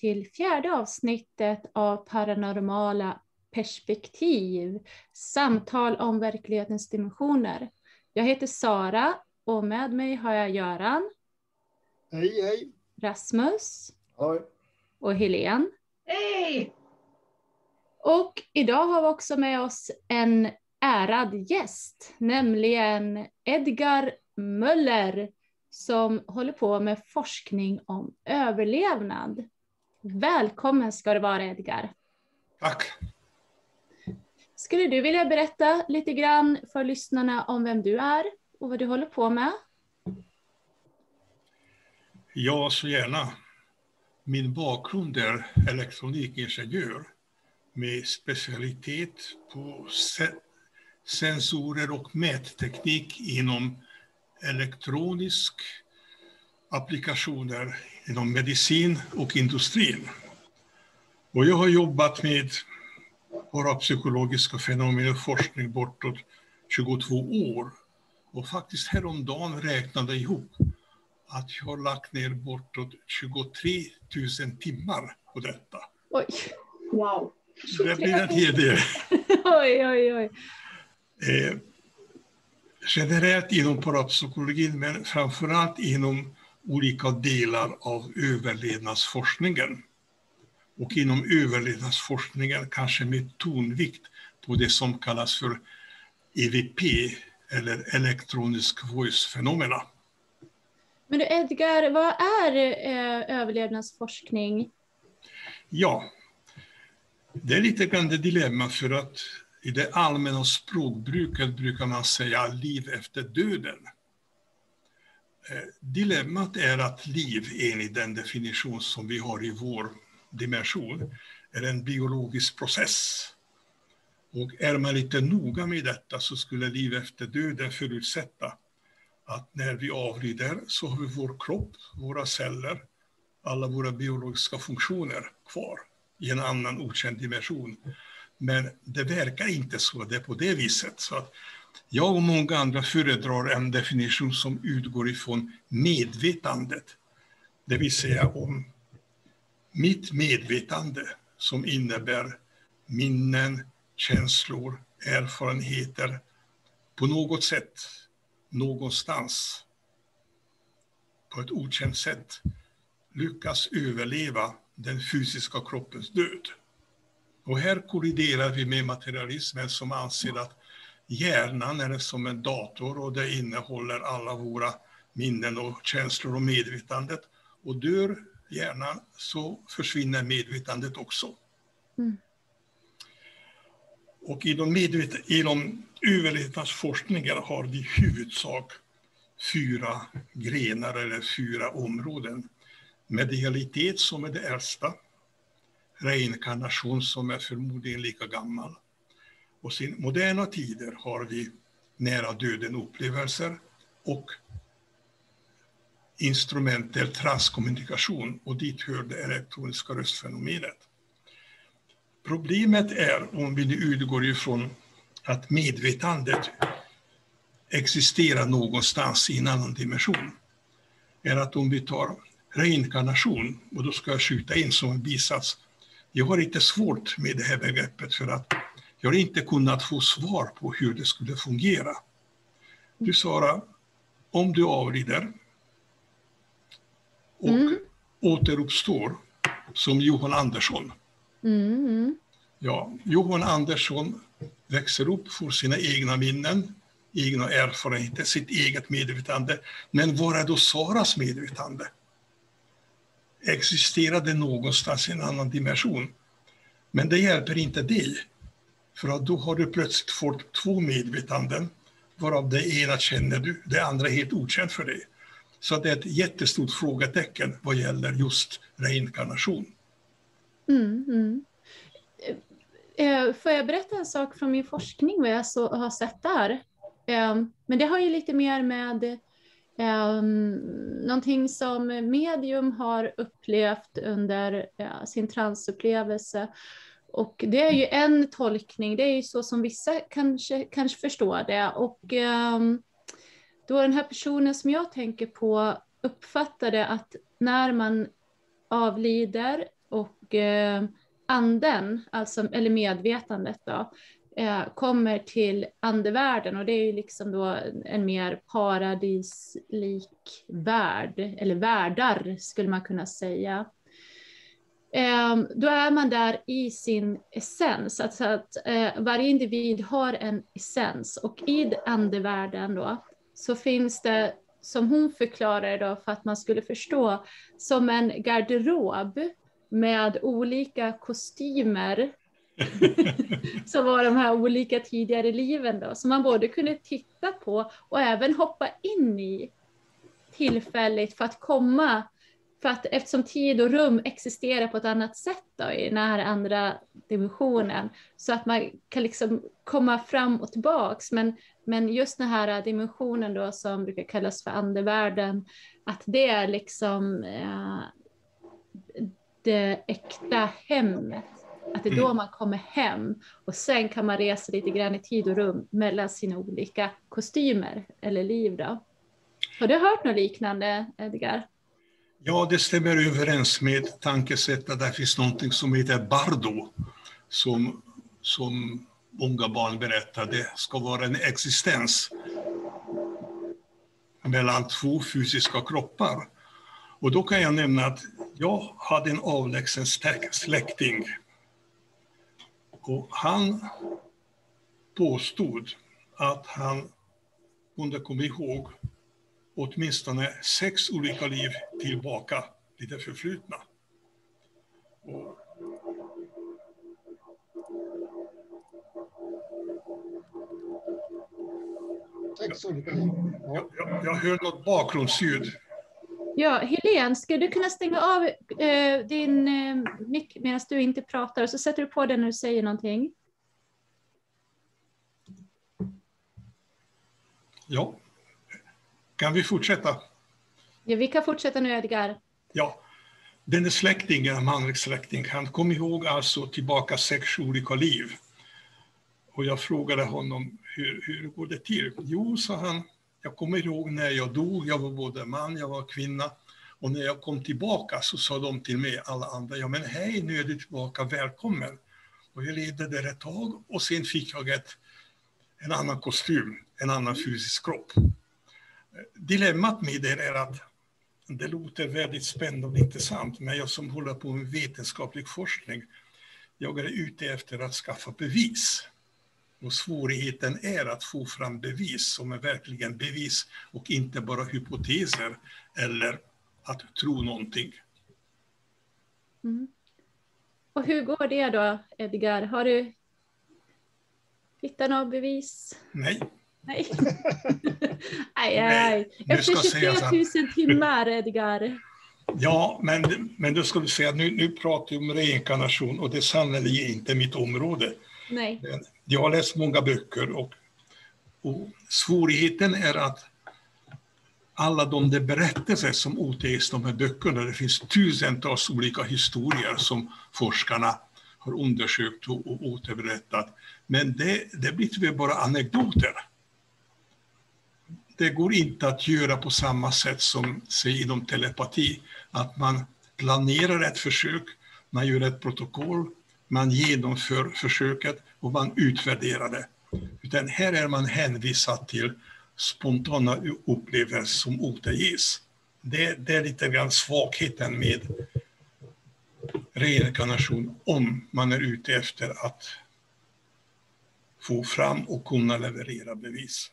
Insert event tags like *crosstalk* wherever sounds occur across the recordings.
till fjärde avsnittet av Paranormala perspektiv, samtal om verklighetens dimensioner. Jag heter Sara och med mig har jag Göran. Hej, hej. Rasmus. Hej. Och Helene. Hej! Och idag har vi också med oss en ärad gäst, nämligen Edgar Möller som håller på med forskning om överlevnad. Välkommen ska du vara Edgar. Tack. Skulle du vilja berätta lite grann för lyssnarna om vem du är och vad du håller på med? Ja, så gärna. Min bakgrund är elektronikingenjör med specialitet på se sensorer och mätteknik inom elektronisk applikationer inom medicin och industrin. Och jag har jobbat med parapsykologiska fenomen och forskning bortåt 22 år. Och faktiskt häromdagen räknade jag ihop att jag har lagt ner bortåt 23 000 timmar på detta. Oj. Wow. Det blir en hel del. *laughs* oj, oj, oj. Eh, generellt inom parapsykologin, men framförallt inom olika delar av överlevnadsforskningen. Och inom överlevnadsforskningen kanske med tonvikt på det som kallas för EVP, eller elektronisk voice-fenomena. Men du Edgar, vad är eh, överlevnadsforskning? Ja, det är lite grann det dilemma för att i det allmänna språkbruket brukar man säga liv efter döden. Eh, dilemmat är att liv, enligt den definition som vi har i vår dimension, är en biologisk process. Och är man lite noga med detta så skulle liv efter döden förutsätta att när vi avlider så har vi vår kropp, våra celler, alla våra biologiska funktioner kvar i en annan okänd dimension. Men det verkar inte så, det är på det viset. Så att jag och många andra föredrar en definition som utgår ifrån medvetandet. Det vill säga om mitt medvetande som innebär minnen, känslor, erfarenheter på något sätt, någonstans, på ett okänt sätt lyckas överleva den fysiska kroppens död. Och här kolliderar vi med materialismen som anser att hjärnan är som en dator och det innehåller alla våra minnen och känslor och medvetandet. Och dör hjärnan så försvinner medvetandet också. Mm. Och inom, medvet inom överlevnadsforskningen har vi i huvudsak fyra grenar eller fyra områden. Medialitet som är det äldsta, reinkarnation som är förmodligen lika gammal. Och i moderna tider har vi nära döden-upplevelser och instrumentell transkommunikation och dit hör det elektroniska röstfenomenet. Problemet är, om vi nu utgår ifrån att medvetandet existerar någonstans i en annan dimension, är att om vi tar reinkarnation, och då ska jag skjuta in som en bisats, jag har lite svårt med det här begreppet för att jag har inte kunnat få svar på hur det skulle fungera. Du Sara, om du avlider och mm. återuppstår som Johan Andersson. Mm. Ja, Johan Andersson växer upp, får sina egna minnen, egna erfarenheter, sitt eget medvetande. Men var är då Saras medvetande? Existerar det någonstans i en annan dimension? Men det hjälper inte dig, för att då har du plötsligt fått två medvetanden, varav det ena känner du, det andra är helt okänt för dig. Så det är ett jättestort frågetecken vad gäller just reinkarnation. Mm, mm. Eh, eh, får jag berätta en sak från min forskning, vad jag så, har sett där? Eh, men det har ju lite mer med någonting som medium har upplevt under sin transupplevelse. Och det är ju en tolkning, det är ju så som vissa kanske, kanske förstår det. Och ehm, då den här personen som jag tänker på uppfattade att när man avlider och ehm, anden, alltså, eller medvetandet då, eh, kommer till andevärlden och det är ju liksom då en mer paradislik värld, eller världar skulle man kunna säga. Ehm, då är man där i sin essens, alltså att eh, varje individ har en essens. Och i andevärlden då så finns det, som hon förklarar då för att man skulle förstå, som en garderob med olika kostymer *laughs* som var de här olika tidigare liven då, som man både kunde titta på och även hoppa in i tillfälligt för att komma, för att eftersom tid och rum existerar på ett annat sätt då, i den här andra dimensionen, så att man kan liksom komma fram och tillbaks. Men, men just den här dimensionen då som brukar kallas för andevärlden, att det är liksom eh, det äkta hemmet att det är då mm. man kommer hem och sen kan man resa lite grann i tid och rum mellan sina olika kostymer eller liv. Då. Har du hört något liknande, Edgar? Ja, det stämmer överens med tankesättet. Där finns någonting som heter bardo, som, som många barn berättade. Det ska vara en existens mellan två fysiska kroppar. Och då kan jag nämna att jag hade en avlägsen släkting och han påstod att han kunde komma ihåg åtminstone sex olika liv tillbaka i det förflutna. Och Sex olika liv? Jag, jag, jag hör något bakgrundsljud. Ja, Helene, ska du kunna stänga av eh, din eh, mick medan du inte pratar och så sätter du på den när du säger någonting? Ja. Kan vi fortsätta? Ja, vi kan fortsätta nu, Edgar. Ja. Den släktingen, en manlig släkting, han kom ihåg alltså tillbaka sex olika liv. Och jag frågade honom, hur, hur går det till? Jo, sa han, jag kommer ihåg när jag dog, jag var både man, jag var kvinna. Och när jag kom tillbaka så sa de till mig, alla andra, ja men hej, nu är du tillbaka, välkommen. Och jag levde där ett tag och sen fick jag ett, en annan kostym, en annan fysisk kropp. Dilemmat med det är att det låter väldigt spännande och intressant, men jag som håller på med vetenskaplig forskning, jag är ute efter att skaffa bevis. Och svårigheten är att få fram bevis som är verkligen bevis och inte bara hypoteser eller att tro någonting. Mm. Och hur går det då, Edgar? Har du hittat några bevis? Nej. *laughs* Nej. aj, aj. Efter 23 000 timmar, Edgar. Ja, men, men då ska vi säga nu, nu pratar vi om reinkarnation och det är sannerligen inte mitt område. Nej. Jag har läst många böcker och, och svårigheten är att alla de berättelser som återges i de här böckerna, det finns tusentals olika historier som forskarna har undersökt och, och återberättat. Men det, det blir tyvärr bara anekdoter. Det går inte att göra på samma sätt som säg inom telepati, att man planerar ett försök, man gör ett protokoll, man genomför försöket och man utvärderar det. Utan här är man hänvisad till spontana upplevelser som återges. Det, det är lite grann svagheten med reinkarnation om man är ute efter att få fram och kunna leverera bevis.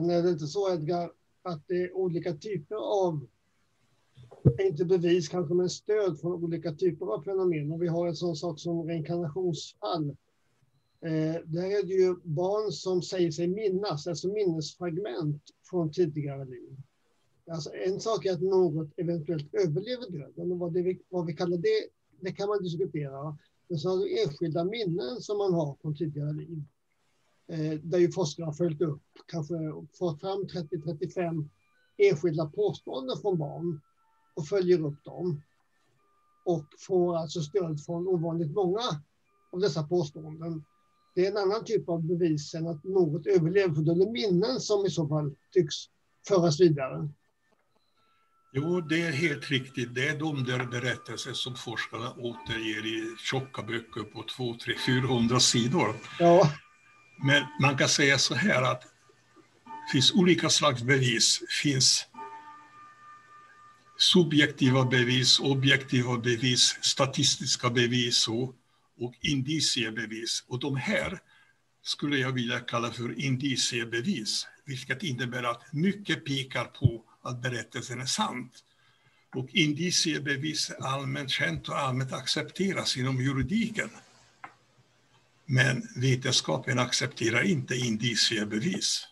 Men är det inte så Edgar, att det är olika typer av inte bevis kanske, men stöd från olika typer av fenomen. Och vi har en sån sak som reinkarnationsfall. Eh, där är det ju barn som säger sig minnas, alltså minnesfragment från tidigare liv. Alltså en sak är att något eventuellt överlever döden och vad, det, vad vi kallar det, det kan man diskutera. Men så har du enskilda minnen som man har från tidigare liv. Eh, där ju forskare har följt upp, kanske fått fram 30-35 enskilda påståenden från barn och följer upp dem. Och får alltså stöd från ovanligt många av dessa påståenden. Det är en annan typ av bevis än att något överlever, för då är det minnen som i så fall tycks föras vidare. Jo, det är helt riktigt. Det är de där berättelser som forskarna återger i tjocka böcker på 200, 300, 400 sidor. Ja, men man kan säga så här att det finns olika slags bevis. Det finns subjektiva bevis, objektiva bevis, statistiska bevis och, och indiciebevis. Och de här skulle jag vilja kalla för indiciebevis, vilket innebär att mycket pekar på att berättelsen är sant. Och indiciebevis är allmänt känt och allmänt accepteras inom juridiken. Men vetenskapen accepterar inte indiciebevis.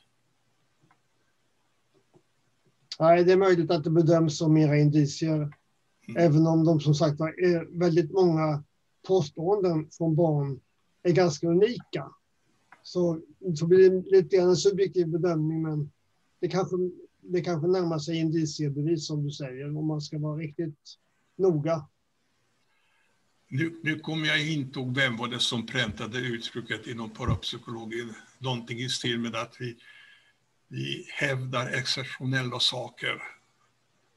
nej, det är möjligt att det bedöms som mera indicier. Även om de som sagt är väldigt många påståenden från barn är ganska unika. Så, så blir det lite grann en subjektiv bedömning, men det kanske, det kanske närmar sig indiciebevis som du säger, om man ska vara riktigt noga. Nu, nu kommer jag inte ihåg vem var det som präntade uttrycket inom parapsykologin. Någonting i stil med att vi, vi hävdar exceptionella saker.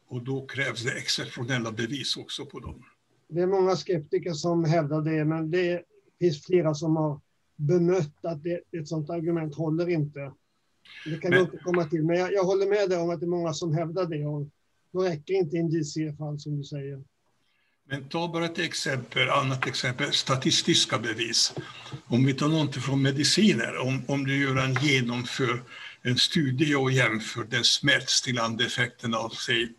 Och då krävs det exceptionella bevis också på dem. Det är många skeptiker som hävdar det, men det finns flera som har bemött att det, ett sådant argument håller inte. Det kan vi Men- återkomma till, men jag, jag håller med dig om att det är många som hävdar det. Och då räcker inte indiciefall som du säger. Men ta bara ett exempel, annat exempel, statistiska bevis. Om vi tar någonting från mediciner, om, om du gör en genomför en studie och jämför den smärtstillande effekten av, säg,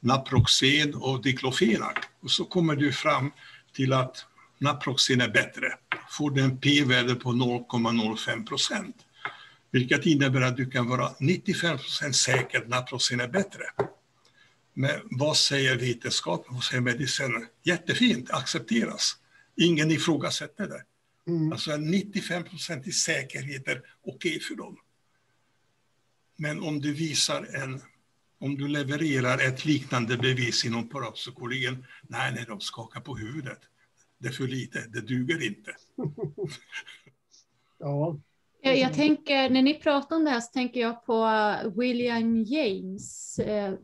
Naproxen och diklofenak, och så kommer du fram till att Naproxen är bättre. Får du en p-värde på 0,05 procent, vilket innebär att du kan vara 95 procent säker att Naproxen är bättre. Men vad säger vetenskapen? Vad säger medicinen? Jättefint, accepteras. Ingen ifrågasätter det. Mm. Alltså 95 procent i säkerhet är okej för dem. Men om du visar en, om du levererar ett liknande bevis inom parapsykologin, nej, nej, de skakar på huvudet. Det är för lite, det duger inte. *laughs* Ja, Jag, jag tänker, när ni pratar om det här så tänker jag på William James, eh,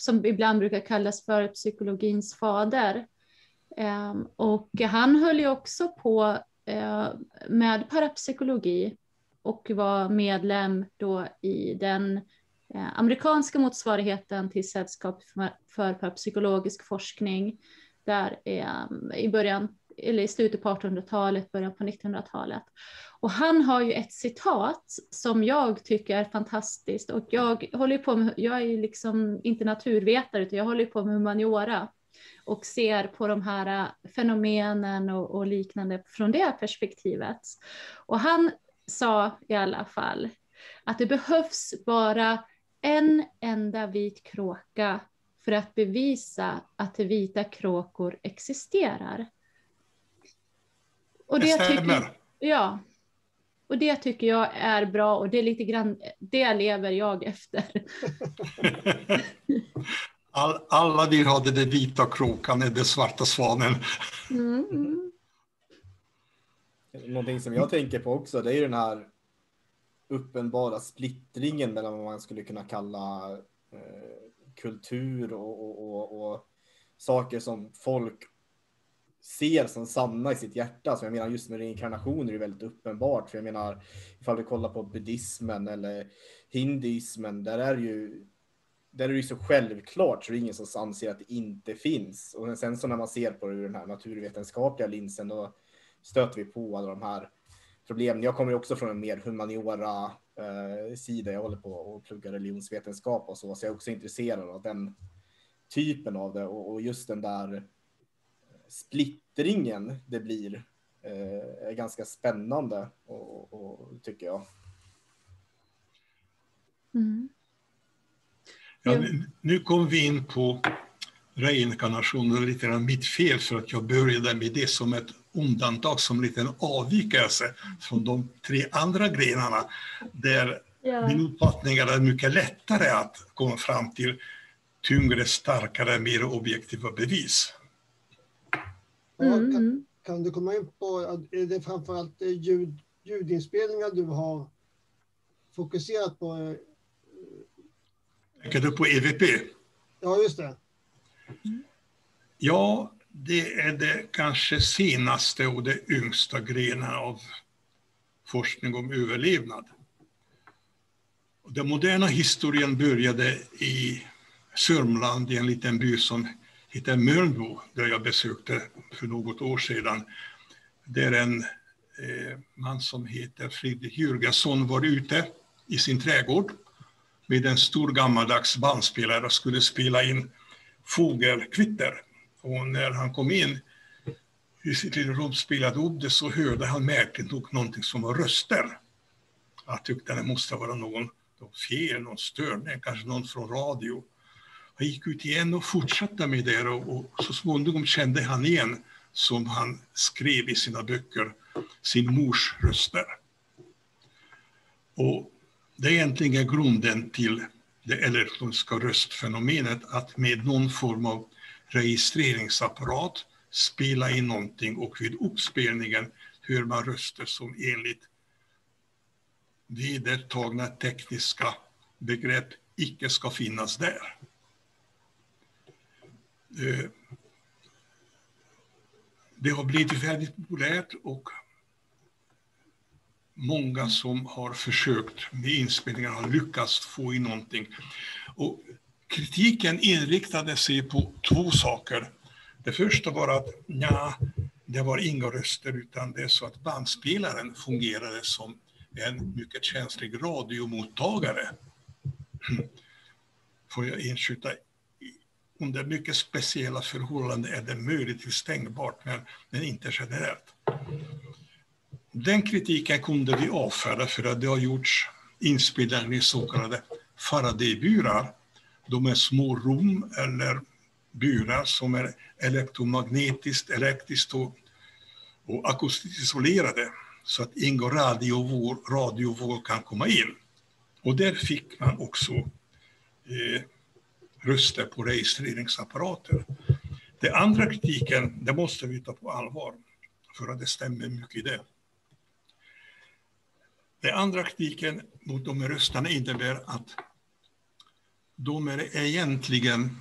som ibland brukar kallas för psykologins fader. Ehm, och han höll ju också på eh, med parapsykologi och var medlem då i den eh, amerikanska motsvarigheten till Sällskap för, parapsykologisk forskning, där ehm, i början, eller i slutet på 1800-talet, början på 1900-talet. Och han har ju ett citat som jag tycker är fantastiskt och jag håller på med, jag är ju liksom inte naturvetare utan jag håller ju på med humaniora och ser på de här äh, fenomenen och, och liknande från det perspektivet. Och han sa i alla fall att det behövs bara en enda vit kråka för att bevisa att vita kråkor existerar. Och Det det tycker. Ja. Och det tycker jag är bra och det är lite grann, det lever jag efter. *laughs* All, alla vill ha där vita kråkan, den svarta svanen. Mm, mm. Någonting som jag tänker på också, det är den här uppenbara splittringen mellan vad man skulle kunna kalla eh, kultur och, och, och, och saker som folk ser som sanna i sitt hjärta. Så jag menar just med reinkarnationer är det väldigt uppenbart. För jag menar ifall vi kollar på buddhismen eller hinduismen, där är det ju där är det ju så självklart så det är ingen som anser att det inte finns. Och sen så när man ser på det ur den här naturvetenskapliga linsen då stöter vi på alla de här problemen. Jag kommer ju också från en mer humaniora eh, sida. Jag håller på och pluggar religionsvetenskap och så, så jag är också intresserad av den typen av det och, och just den där splittringen det blir eh, är ganska spännande och, och, tycker jag. Mm. Ja, nu- nu kom vi in på reinkarnation och lite grann mitt fel för att jag började med det som ett undantag, som en liten avvikelse från de tre andra grenarna där Ja. min uppfattning är att det är mycket lättare att komma fram till tyngre, starkare, mer objektiva bevis. Mm, kan, mm. kan du komma in på, att är det framförallt eh, ljud, ljudinspelningar du har fokuserat på? eh, Tänker du på EVP? Ja, just det. Ja, det är det kanske senaste och det yngsta grenen av forskning om överlevnad. Den moderna historien började i Sörmland, i en liten by som heter Mölnbo, där jag besökte för något år sedan. Där en eh, man som heter Fredrik Jürgesson var ute i sin trädgård med en stor gammaldags bandspelare och skulle spela in fågelkvitter. Och när han kom in i sitt lilla rum och spelade upp det så hörde han märkligt nog någonting som var röster. Jag tyckte det måste vara någon fel, någon störning, kanske någon från radio. Han gick ut igen och fortsatte med det och, och så småningom kände han igen, som han skrev i sina böcker, sin mors röster. Och det är egentligen grunden till det elektroniska röstfenomenet, att med någon form av registreringsapparat spela in någonting och vid uppspelningen hör man röster som enligt vedertagna tekniska begrepp icke ska finnas där. Eh, det har blivit väldigt populärt och många som har försökt med inspelningar har lyckats få in någonting. Och kritiken inriktade sig på två saker. Det första var att ja, det var inga röster utan det är så att bandspelaren fungerade som en mycket känslig radiomottagare. Får jag inskjuta, under mycket speciella förhållanden är det möjligtvis tänkbart, men, men inte generellt. Den kritiken kunde vi avfärda för att det har gjorts inspelningar i så kallade Faraday-burar. De är små rum eller burar som är elektromagnetiskt, elektriskt och, och akustiskt isolerade så att ingen radiovåg, radiovåg kan komma in. Och där fick man också eh, röster på registreringsapparater. Den andra kritiken, det måste vi ta på allvar, för att det stämmer mycket i det. Den andra kritiken mot de rösterna innebär att de är egentligen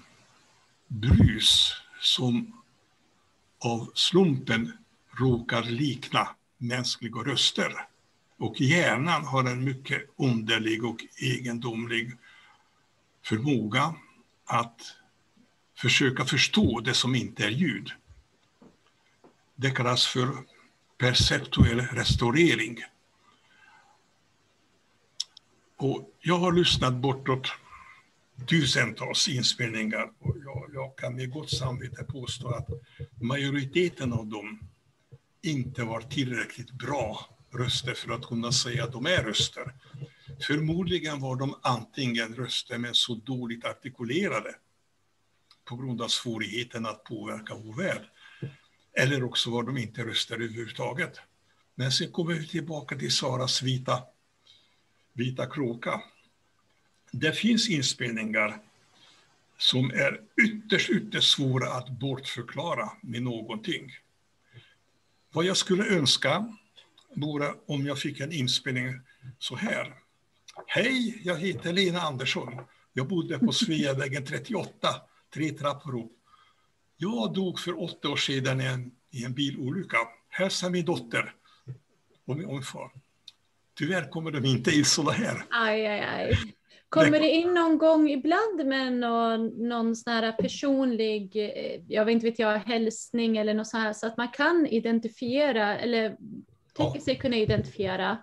brus som av slumpen råkar likna mänskliga röster. Och hjärnan har en mycket underlig och egendomlig förmåga att försöka förstå det som inte är ljud. Det kallas för perceptuell restaurering. Och jag har lyssnat bortåt tusentals inspelningar och jag, jag kan med gott samvete påstå att majoriteten av dem inte var tillräckligt bra röster för att kunna säga att de är röster. Förmodligen var de antingen röster men så dåligt artikulerade på grund av svårigheten att påverka vår värld. Eller också var de inte röster överhuvudtaget. Men sen kommer vi tillbaka till Saras vita, vita kråka. Det finns inspelningar som är ytterst, ytterst svåra att bortförklara med någonting. Vad jag skulle önska vore om jag fick en inspelning så här. Hej, jag heter Lena Andersson. Jag bodde på Sveavägen 38, tre trappor upp. Jag dog för åtta år sedan i en, i en bilolycka. Hälsa min dotter och min, och min far. Tyvärr kommer de inte in sådana här. Aj, aj, aj. Kommer det in någon gång ibland med någon, någon sån här personlig, eh, jag vet inte vet jag, hälsning eller något så här så att man kan identifiera eller tänker ja. sig kunna identifiera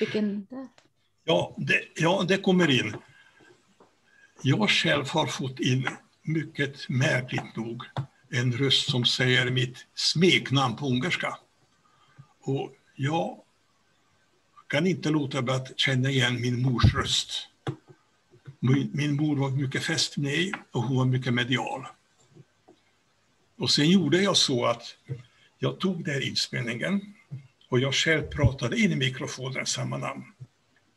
vilken det är? Ja, det, ja, det kommer in. Jag själv har fått in, mycket märkligt nog, en röst som säger mitt smeknamn på ungerska. Och jag kan inte låta bli att känna igen min mors röst. Min, min mor var mycket fäst med mig och hon var mycket medial. Och sen gjorde jag så att jag tog den här inspelningen och jag själv pratade in i mikrofonen samma namn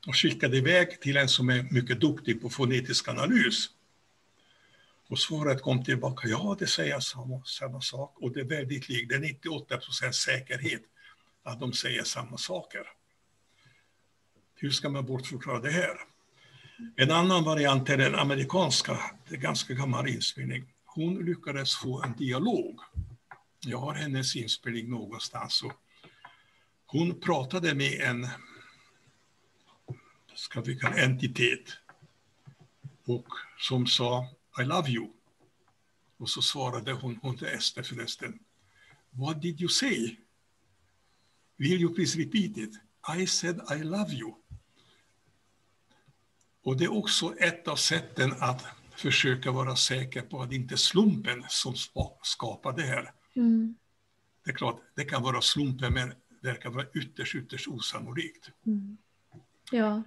och skickade iväg till en som är mycket duktig på fonetisk analys. Och svaret kom tillbaka, ja det säger samma, samma sak och det är väldigt likt, det är 98 procents säkerhet att de säger samma saker. Hur ska man bortförklara det här? En annan variant är den amerikanska, det är ganska gammal inspelning. Hon lyckades få en dialog. Jag har hennes inspelning någonstans. Och hon pratade med en ska vi kalla entitet och som sa I love you. Och så svarade hon, hon till Ester förresten, What did you say? Will you please repeat it? I said I love you. Och det är också ett av sätten att försöka vara säker på att det inte är slumpen som skapar det här. Mm. Det är klart, det kan vara slumpen, men det verkar vara ytterst, ytterst osannolikt. Mm. Ja.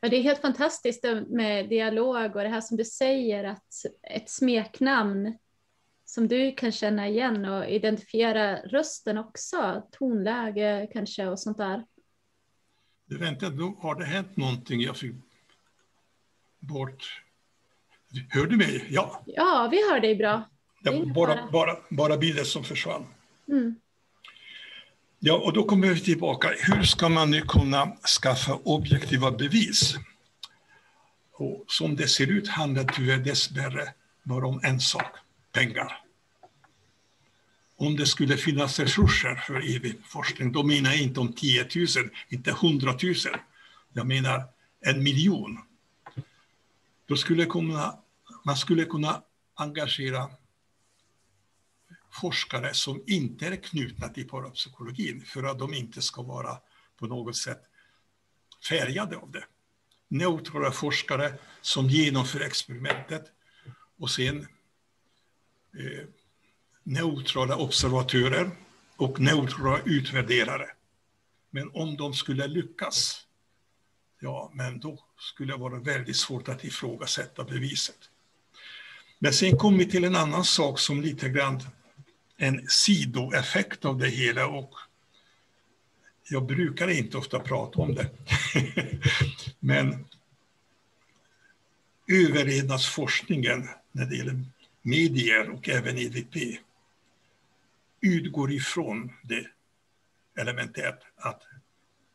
Ja, det är helt fantastiskt med dialog och det här som du säger, att ett smeknamn som du kan känna igen och identifiera rösten också, tonläge kanske och sånt där. Du, vänta, då har det hänt någonting? Jag fick bort... Hör du mig? Ja. Ja, vi hör dig bra. Det bara, bara, bara bilden som försvann. Mm. Ja, och då kommer vi tillbaka. Hur ska man nu kunna skaffa objektiva bevis? Och som det ser ut handlar det dessvärre bara om en sak, pengar. Om det skulle finnas resurser för evig forskning. då menar jag inte om 10 000, inte 100 000. Jag menar en miljon. Då skulle kunna, man skulle kunna engagera forskare som inte är knutna till parapsykologin för att de inte ska vara på något sätt färgade av det. Neutrala forskare som genomför experimentet och sen eh, neutrala observatörer och neutrala utvärderare. Men om de skulle lyckas, ja, men då skulle det vara väldigt svårt att ifrågasätta beviset. Men sen kommer vi till en annan sak som lite grann en sidoeffekt av det hela och jag brukar inte ofta prata om det. *laughs* Men överlevnadsforskningen när det gäller medier och även EVP utgår ifrån det elementet att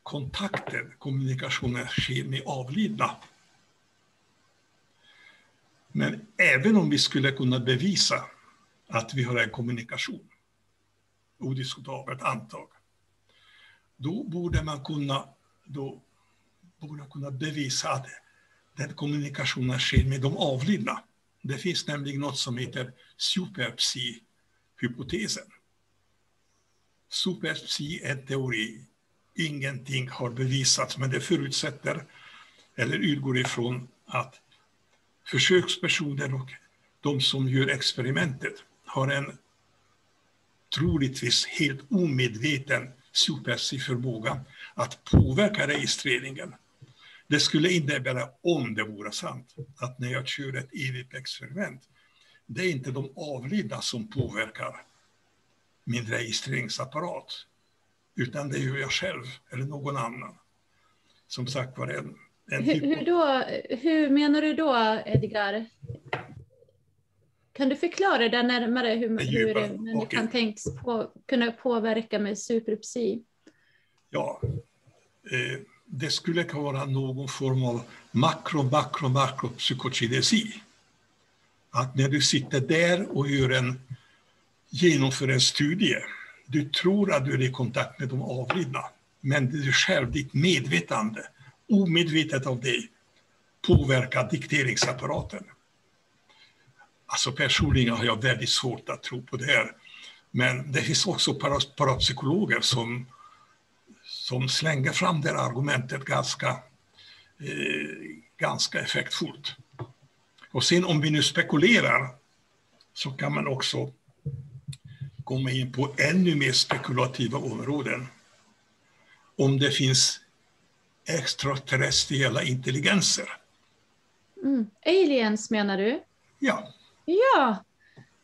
kontakten, kommunikationen sker med avlidna. Men även om vi skulle kunna bevisa att vi har en kommunikation, odiskutabelt antag, då borde man kunna, då borde man kunna bevisa att den kommunikationen sker med de avlidna. Det finns nämligen något som heter superpsi-hypotesen. Superpsi är en teori. Ingenting har bevisats, men det förutsätter eller utgår ifrån att försökspersoner och de som gör experimentet har en troligtvis helt omedveten superpsi-förmåga att påverka registreringen. Det skulle innebära, om det vore sant, att när jag kör ett EVP-experiment, det är inte de avlidna som påverkar min registreringsapparat, utan det gör jag själv eller någon annan. Som sagt var en, en hur, hur, då, hur menar du då, Edgar? Kan du förklara det närmare hur, hur en okay. kan tänkas på, kunna påverka med superpsi? Ja, eh, det skulle kunna vara någon form av makro, makro, makropsykokinesi. Att när du sitter där och gör en, genomför en studie, du tror att du är i kontakt med de avlidna, men du själv, ditt medvetande, omedvetet av dig, påverkar dikteringsapparaten. Alltså personligen har jag väldigt svårt att tro på det här. Men det finns också parapsykologer som, som slänger fram det argumentet ganska, eh, ganska effektfullt. Och sen om vi nu spekulerar så kan man också komma in på ännu mer spekulativa områden. Om det finns extraterrestriella intelligenser. Mm. Aliens menar du? Ja. Ja,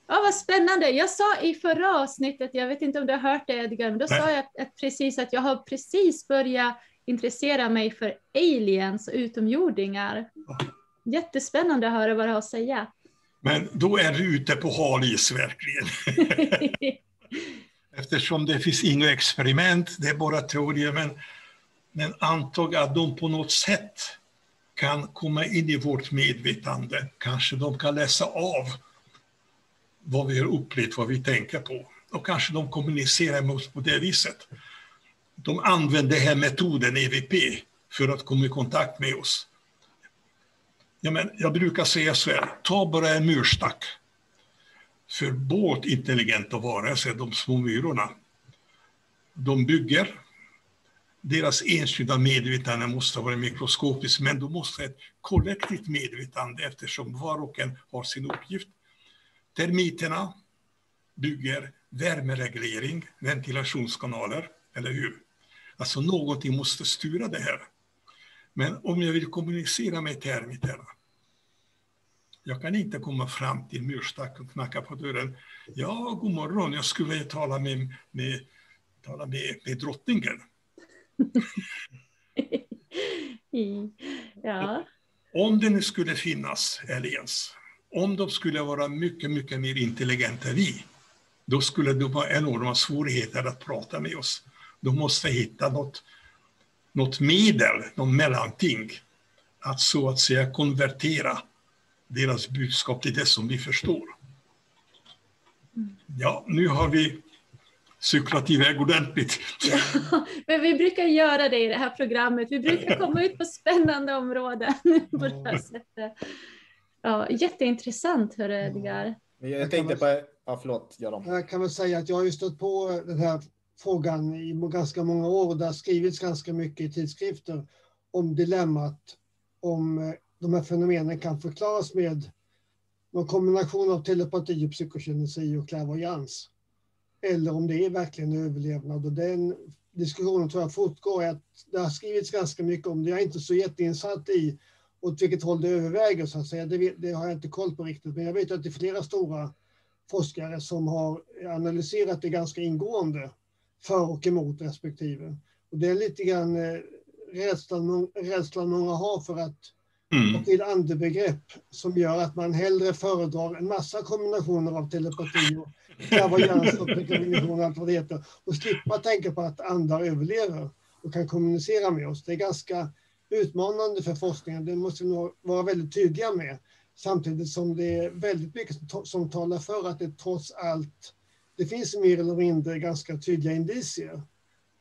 ja vad spännande. Jag sa i förra avsnittet, jag vet inte om du har hört det Edgar, men då Nej. sa jag att, att, precis att jag har precis börjat intressera mig för aliens och utomjordingar. Jättespännande att höra vad du har att säga. Men då är du ute på hal is verkligen. *laughs* Eftersom det finns inga experiment, det är bara teorier, men, men antag att de på något sätt kan komma in i vårt medvetande. Kanske de kan läsa av vad vi har upplevt, vad vi tänker på. Och kanske de kommunicerar med oss på det viset. De använder den här metoden EVP för att komma i kontakt med oss. Ja, men jag brukar säga så här, ta bara en murstack. För båt intelligenta varelser, de små myrorna, de bygger. Deras enskilda medvetande måste vara mikroskopiskt, men de måste ha ett kollektivt medvetande eftersom var och en har sin uppgift. Termiterna bygger värmereglering, ventilationskanaler, eller hur? Alltså någonting måste styra det här. Men om jag vill kommunicera med termiterna, jag kan inte komma fram till murstacken och knacka på dörren. Ja, god morgon, jag skulle vilja tala med, med, tala med, med drottningen ja. Om det nu skulle finnas aliens, om de skulle vara mycket, mycket mer intelligenta än vi, då skulle de ha enorma svårigheter att prata med oss. De måste hitta något, något medel, något mellanting, att så att säga konvertera deras budskap till det som vi förstår. Ja, nu har vi cyklat iväg ordentligt. Ja, *laughs* men vi brukar göra det i det här programmet. Vi brukar komma ut på spännande områden *laughs* på det här sättet. Ja, jätteintressant, hörru Edgar. Jag tänkte på, ja förlåt Göran. Jag kan väl säga att jag har ju stött på den här frågan i ganska många år och det har skrivits ganska mycket i tidskrifter om dilemmat om eh, de här fenomenen kan förklaras med någon kombination av telepati, psykokinesi och klärvoajans. Eller om det är verkligen överlevnad. Och den diskussionen tror jag fortgår. Att det har skrivits ganska mycket om det. Jag är inte så jätteinsatt i åt vilket håll det överväger så att säga. Det, det, har jag inte koll på riktigt. Men jag vet att det är flera stora forskare som har analyserat det ganska ingående för och emot respektive. Och det är lite grann eh, rädslan, rädslan många har för att mm. till andebegrepp som gör att man hellre föredrar en massa kombinationer av telepati och klärvoajans och allt vad det heter och slippa tänka på att andar överlever och kan kommunicera med oss. Det är ganska utmanande för forskningen, det måste vi nog vara väldigt tydliga med. Samtidigt som det är väldigt mycket som talar för att det trots allt, det finns mer eller mindre ganska tydliga indicier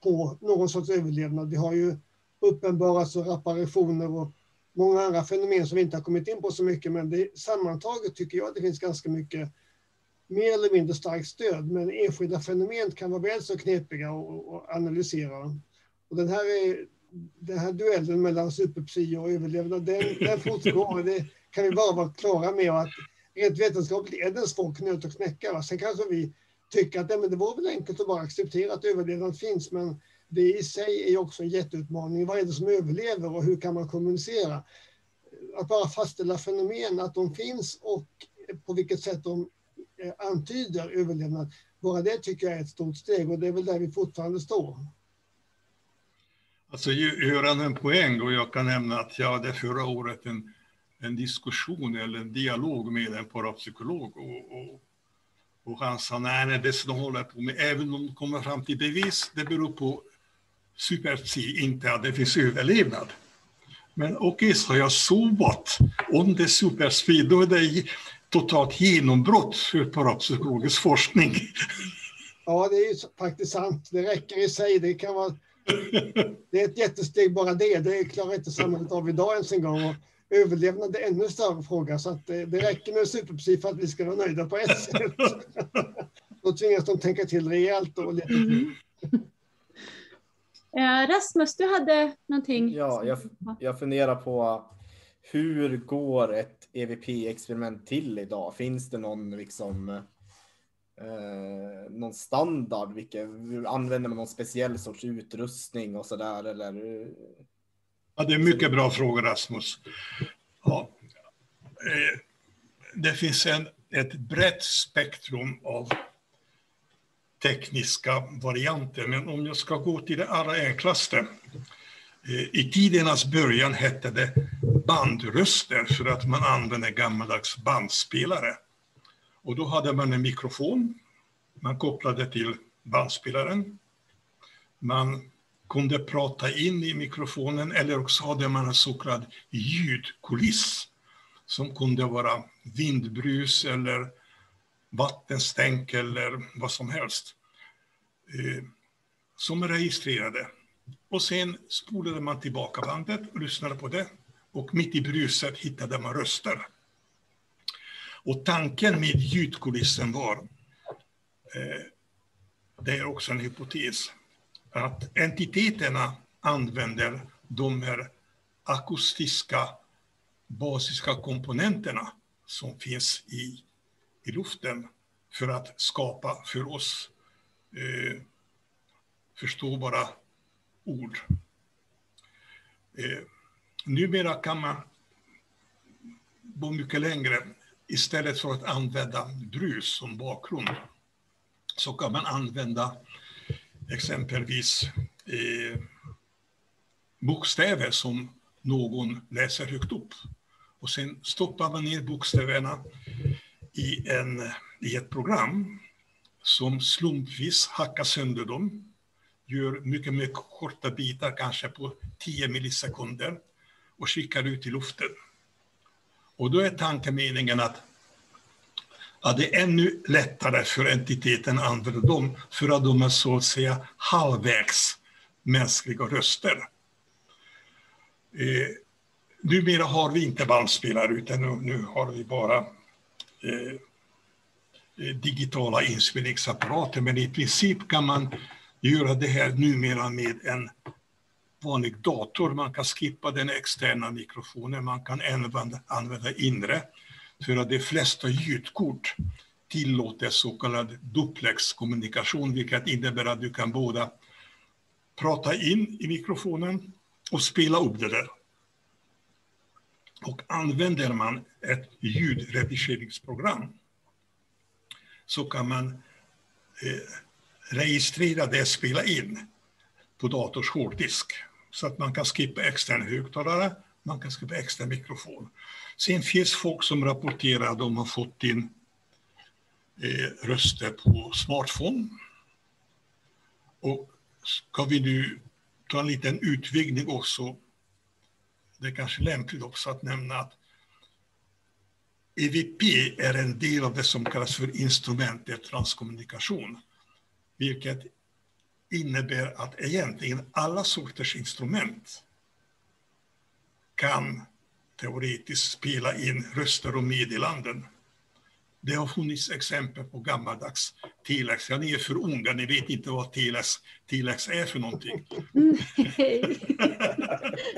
på någon sorts överlevnad. Vi har ju uppenbara så reparationer och många andra fenomen som vi inte har kommit in på så mycket, men det, sammantaget tycker jag att det finns ganska mycket mer eller mindre starkt stöd, men enskilda fenomen kan vara väl så knepiga att analysera. Och den här, är, den här duellen mellan superpsy och överlevnad, den, den fortgår. Det kan vi bara vara klara med. att rent vetenskapligt är det en svår knöt att knäcka. Va? Sen kanske vi tycker att ja, men det vore väl enkelt att bara acceptera att överlevnad finns, men det i sig är också en jätteutmaning. Vad är det som överlever och hur kan man kommunicera? Att bara fastställa fenomen, att de finns och på vilket sätt de eh, antyder överlevnad. Bara det tycker jag är ett stort steg och det är väl där vi fortfarande står. Alltså Göran en poäng och jag kan nämna att jag hade förra året en, en diskussion eller en dialog med en parapsykolog och, och, och han sa nej, nej, det som de håller på med, även om de kommer fram till bevis, det beror på super-C, inte att det finns överlevnad. Men okej, okay, så jag sovat. Om det är super då är det totalt genombrott för parapsykologisk forskning. Ja, det är faktiskt sant. Det räcker i sig. Det kan vara... Det är ett jättesteg bara det. Det klarar inte samhället av idag ens en gång. Och överlevnad är ännu större fråga. Så att det, det räcker med superpsi för att vi ska vara nöjda på ett sätt. *laughs* Då tvingas de tänka till rejält och lite till. Eh, Rasmus, du hade någonting? Ja, jag, jag funderar på hur går ett EVP-experiment till idag? Finns det någon liksom eh, någon standard? Vilka, använder man någon speciell sorts utrustning och så där eller? Ja, det är mycket bra fråga Rasmus. Ja. Eh, det finns en, ett brett spektrum av tekniska varianter. Men om jag ska gå till det allra enklaste. Eh, I tidernas början hette det bandröster för att man använde gammaldags bandspelare. Och då hade man en mikrofon. Man kopplade till bandspelaren. Man kunde prata in i mikrofonen eller också hade man en så kallad ljudkuliss som kunde vara vindbrus eller vattenstänk eller vad som helst. Eh, som registrerade. Och sen spolade man tillbaka bandet och lyssnade på det. Och mitt i bruset hittade man röster. Och tanken med ljudkulissen var, eh, det är också en hypotes, att entiteterna använder de här akustiska basiska komponenterna som finns i, i luften för att skapa för oss eh, förståbara ord. Eh, numera kan man gå mycket längre. Istället för att använda brus som bakgrund så kan man använda exempelvis eh, bokstäver som någon läser högt upp. Och sen stoppar man ner bokstäverna i, en, i ett program som slumpvis hackar sönder dem, gör mycket, mycket korta bitar, kanske på 10 millisekunder, och skickar ut i luften. Och då är tankemeningen att, att det är ännu lättare för entiteten att använda dem, för att de är så att säga halvvägs mänskliga röster. Eh, numera har vi inte bandspelare, utan nu, nu har vi bara Eh, eh, digitala inspelningsapparater. Men i princip kan man göra det här numera med en vanlig dator. Man kan skippa den externa mikrofonen, man kan använda, använda inre. För att de flesta ljudkort tillåter så kallad duplexkommunikation, vilket innebär att du kan båda prata in i mikrofonen och spela upp det där. Och använder man ett ljudredigeringsprogram så kan man eh, registrera det spela in på dators hårddisk. Så att man kan skippa extern högtalare, man kan skippa extern mikrofon. Sen finns folk som rapporterar att de har fått in eh, röster på smartphone. Och ska vi nu ta en liten utvidgning också. Det är kanske lämpligt också att nämna att EVP är en del av det som kallas för instrumentet transkommunikation, vilket innebär att egentligen alla sorters instrument kan teoretiskt spela in röster och meddelanden. Det har funnits exempel på gammaldags telex. Ja, ni är för unga, ni vet inte vad telex, telex är för någonting. Nej. *laughs*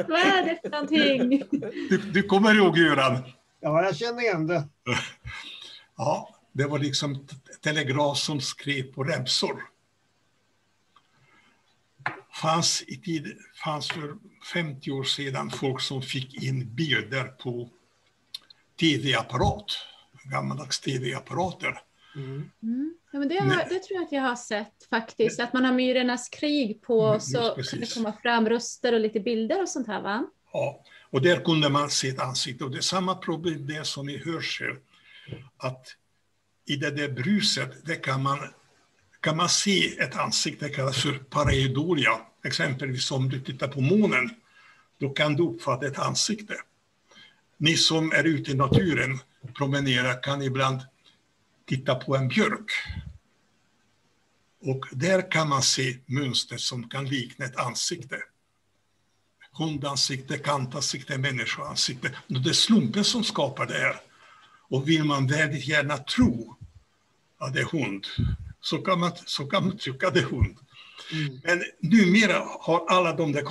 vad är det för någonting? Du, du kommer ihåg Göran? Ja, jag känner igen det. *laughs* Ja, det var liksom telegraf som skrev på remsor. Fanns, i tid, fanns för 50 år sedan folk som fick in bilder på tv-apparat gammaldags tv-apparater. Mm. Ja, men det, har, det, tror jag att jag har sett faktiskt, att man har Myrornas krig på mm, så kan det komma fram röster och lite bilder och sånt här va? Ja, och där kunde man se ett ansikte och det är samma problem där som i hörsel. Att i det där bruset, där kan man, kan man se ett ansikte, det kallas för pareidolia. Exempelvis om du tittar på månen, då kan du uppfatta ett ansikte. Ni som är ute i naturen, promenera kan ibland titta på en björk. Och där kan man se mönster som kan likna ett ansikte. Hundansikte, kantansikte, människoansikte. Det är slumpen som skapar det här. Och vill man väldigt gärna tro att det är hund, så kan man, så kan man tycka det är hund. Mm. Men numera har alla de där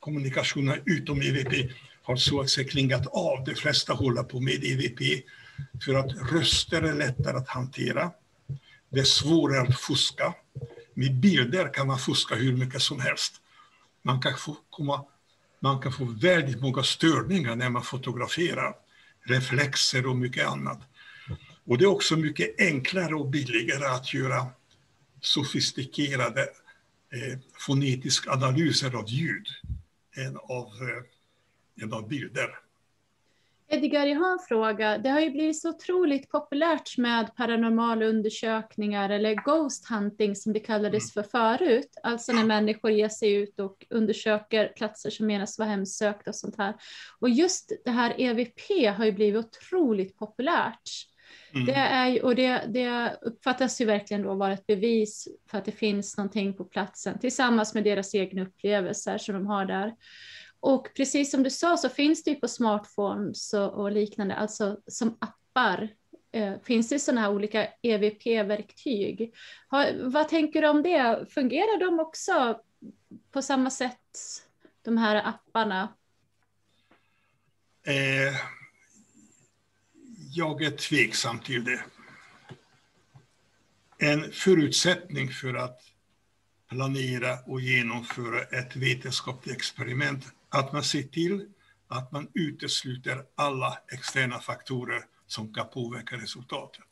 kommunikationerna utom EVP har så att säga klingat av. De flesta håller på med EVP för att röster är lättare att hantera. Det är svårare att fuska. Med bilder kan man fuska hur mycket som helst. Man kan få, komma, man kan få väldigt många störningar när man fotograferar. Reflexer och mycket annat. Och det är också mycket enklare och billigare att göra sofistikerade eh, fonetiska analyser av ljud än av, eh, av bilder. Edgar, jag har en fråga. Det har ju blivit så otroligt populärt med paranormala undersökningar eller ghost hunting som det kallades för förut. Alltså när människor ger sig ut och undersöker platser som menas vara hemsökta och sånt här. Och just det här EVP har ju blivit otroligt populärt. Mm. Det, är, och det, det uppfattas ju verkligen då vara ett bevis för att det finns någonting på platsen tillsammans med deras egna upplevelser som de har där. Och precis som du sa så finns det ju på smartphones och, liknande, alltså som appar. Eh, finns det sådana här olika EVP-verktyg? Vad tänker du om det? Fungerar de också på samma sätt, de här apparna? Eh, jag är tveksam till det. En förutsättning för att planera och genomföra ett vetenskapligt experiment att man ser till att man utesluter alla externa faktorer som kan påverka resultatet.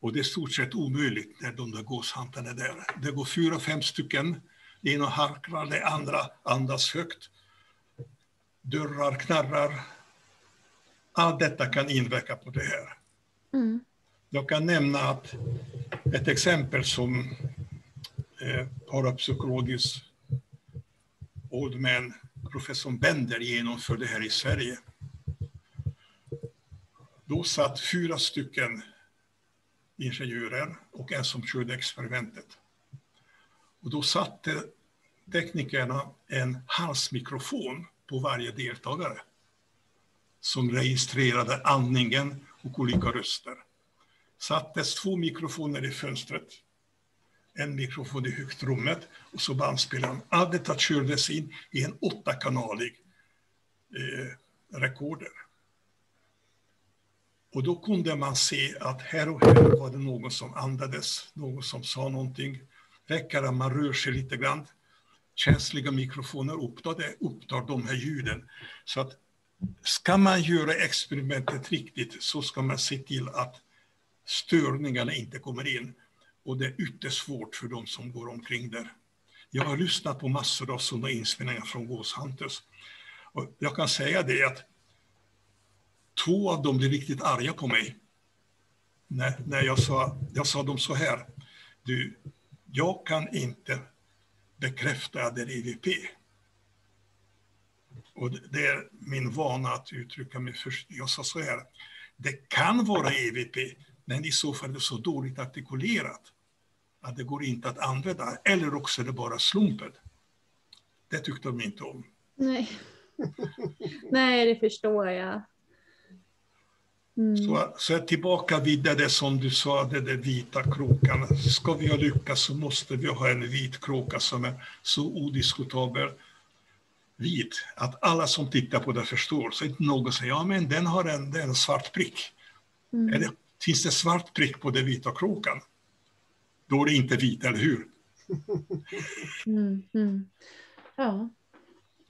Och det är stort sett omöjligt när de där gåshantarna är där. Det går fyra, fem stycken. Det ena harklar, det andra andas högt. Dörrar knarrar. Allt detta kan inverka på det här. Mm. Jag kan nämna att ett exempel som eh, parapsykologisk old man, professor Bender, genomförde här i Sverige. Då satt fyra stycken ingenjörer och en som körde experimentet. Och då satte teknikerna en halsmikrofon på varje deltagare som registrerade andningen och olika röster. Sattes två mikrofoner i fönstret, en mikrofon i högtrummet och så bandspelaren. Allt detta kördes in i en åttakanalig eh, rekorder. Och då kunde man se att här och här var det någon som andades, någon som sa någonting. Räcker att man rör sig lite grann. Känsliga mikrofoner upptar, det, upptar de här ljuden. Så att ska man göra experimentet riktigt så ska man se till att störningarna inte kommer in. Och det är ytterst svårt för de som går omkring där. Jag har lyssnat på massor av sådana inspelningar från Ghost Och jag kan säga det att två av dem blev riktigt arga på mig. När, när jag, sa, jag sa dem så här. Du, jag kan inte bekräfta att det är EVP. Och det- det är min vana att uttrycka mig först. Jag sa så här. Det kan vara EVP, men i så fall är det så dåligt artikulerat att det går inte att använda. Eller också är det bara slumpen. Det tyckte de inte om. Nej. *laughs* Nej, det förstår jag. Mm. Så, så är tillbaka vid det som du sa, det där vita kråkan. Ska vi ha lyckats så måste vi ha en vit kråka som är så odiskutabel vit att alla som tittar på det förstår. Så inte någon säger, ja men den har en, är en svart prick. Mm. Eller, finns det svart prick på den vita kråkan? Då är det inte vit, eller hur? Mm. Mm. Ja.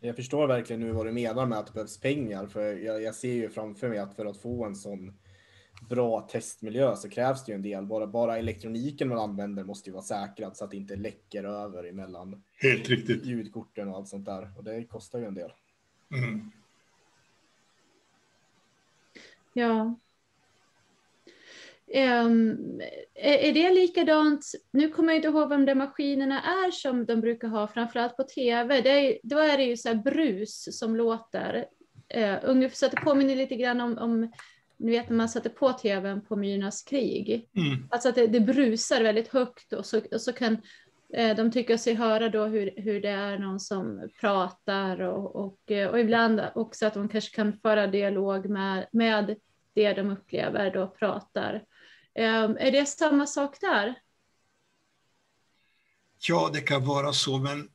Jag förstår verkligen nu vad du menar med att det behövs pengar. För jag, jag ser ju framför mig att för att få en sån bra testmiljö så krävs det ju en del. Bara, bara elektroniken man använder måste ju vara säkrad så att det inte läcker över emellan Helt riktigt. ljudkorten och allt sånt där. Och det kostar ju en del. Mm. Ja. Ehm, är, är det likadant, nu kommer jag inte ihåg vem de maskinerna är som de brukar ha, framförallt på tv. Det är, då är det ju så här brus som låter. Uh, ungefär så att det påminner lite grann om, om ni vet när man sätter på tvn på Myrornas krig. Mm. Alltså att det, det brusar väldigt högt och så, och så kan eh, de tycka sig höra då hur, hur det är någon som pratar och, och, eh, och ibland också att de kanske kan föra dialog med, med det de upplever då pratar. Ehm, är det samma sak där? Ja, det kan vara så, men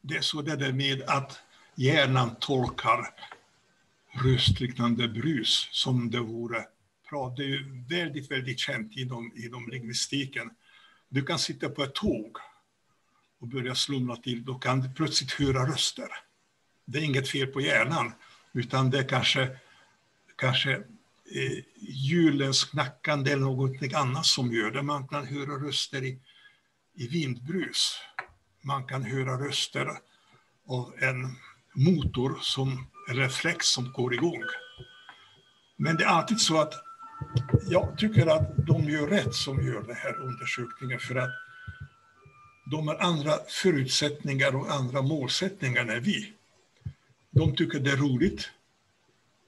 det är så det där med att hjärnan tolkar röstliknande brus som det vore prat. Det är ju väldigt, väldigt känt inom, inom lingvistiken. Du kan sitta på ett tåg och börja slumra till, då kan du plötsligt höra röster. Det är inget fel på hjärnan, utan det är kanske, kanske Eh, hjulens knackande eller något annat som gör det. Man kan höra röster i, i vindbrus. Man kan höra röster av en motor som en reflex som går igång. Men det är alltid så att jag tycker att de gör rätt som gör den här undersökningen för att de har andra förutsättningar och andra målsättningar än vi. De tycker det är roligt,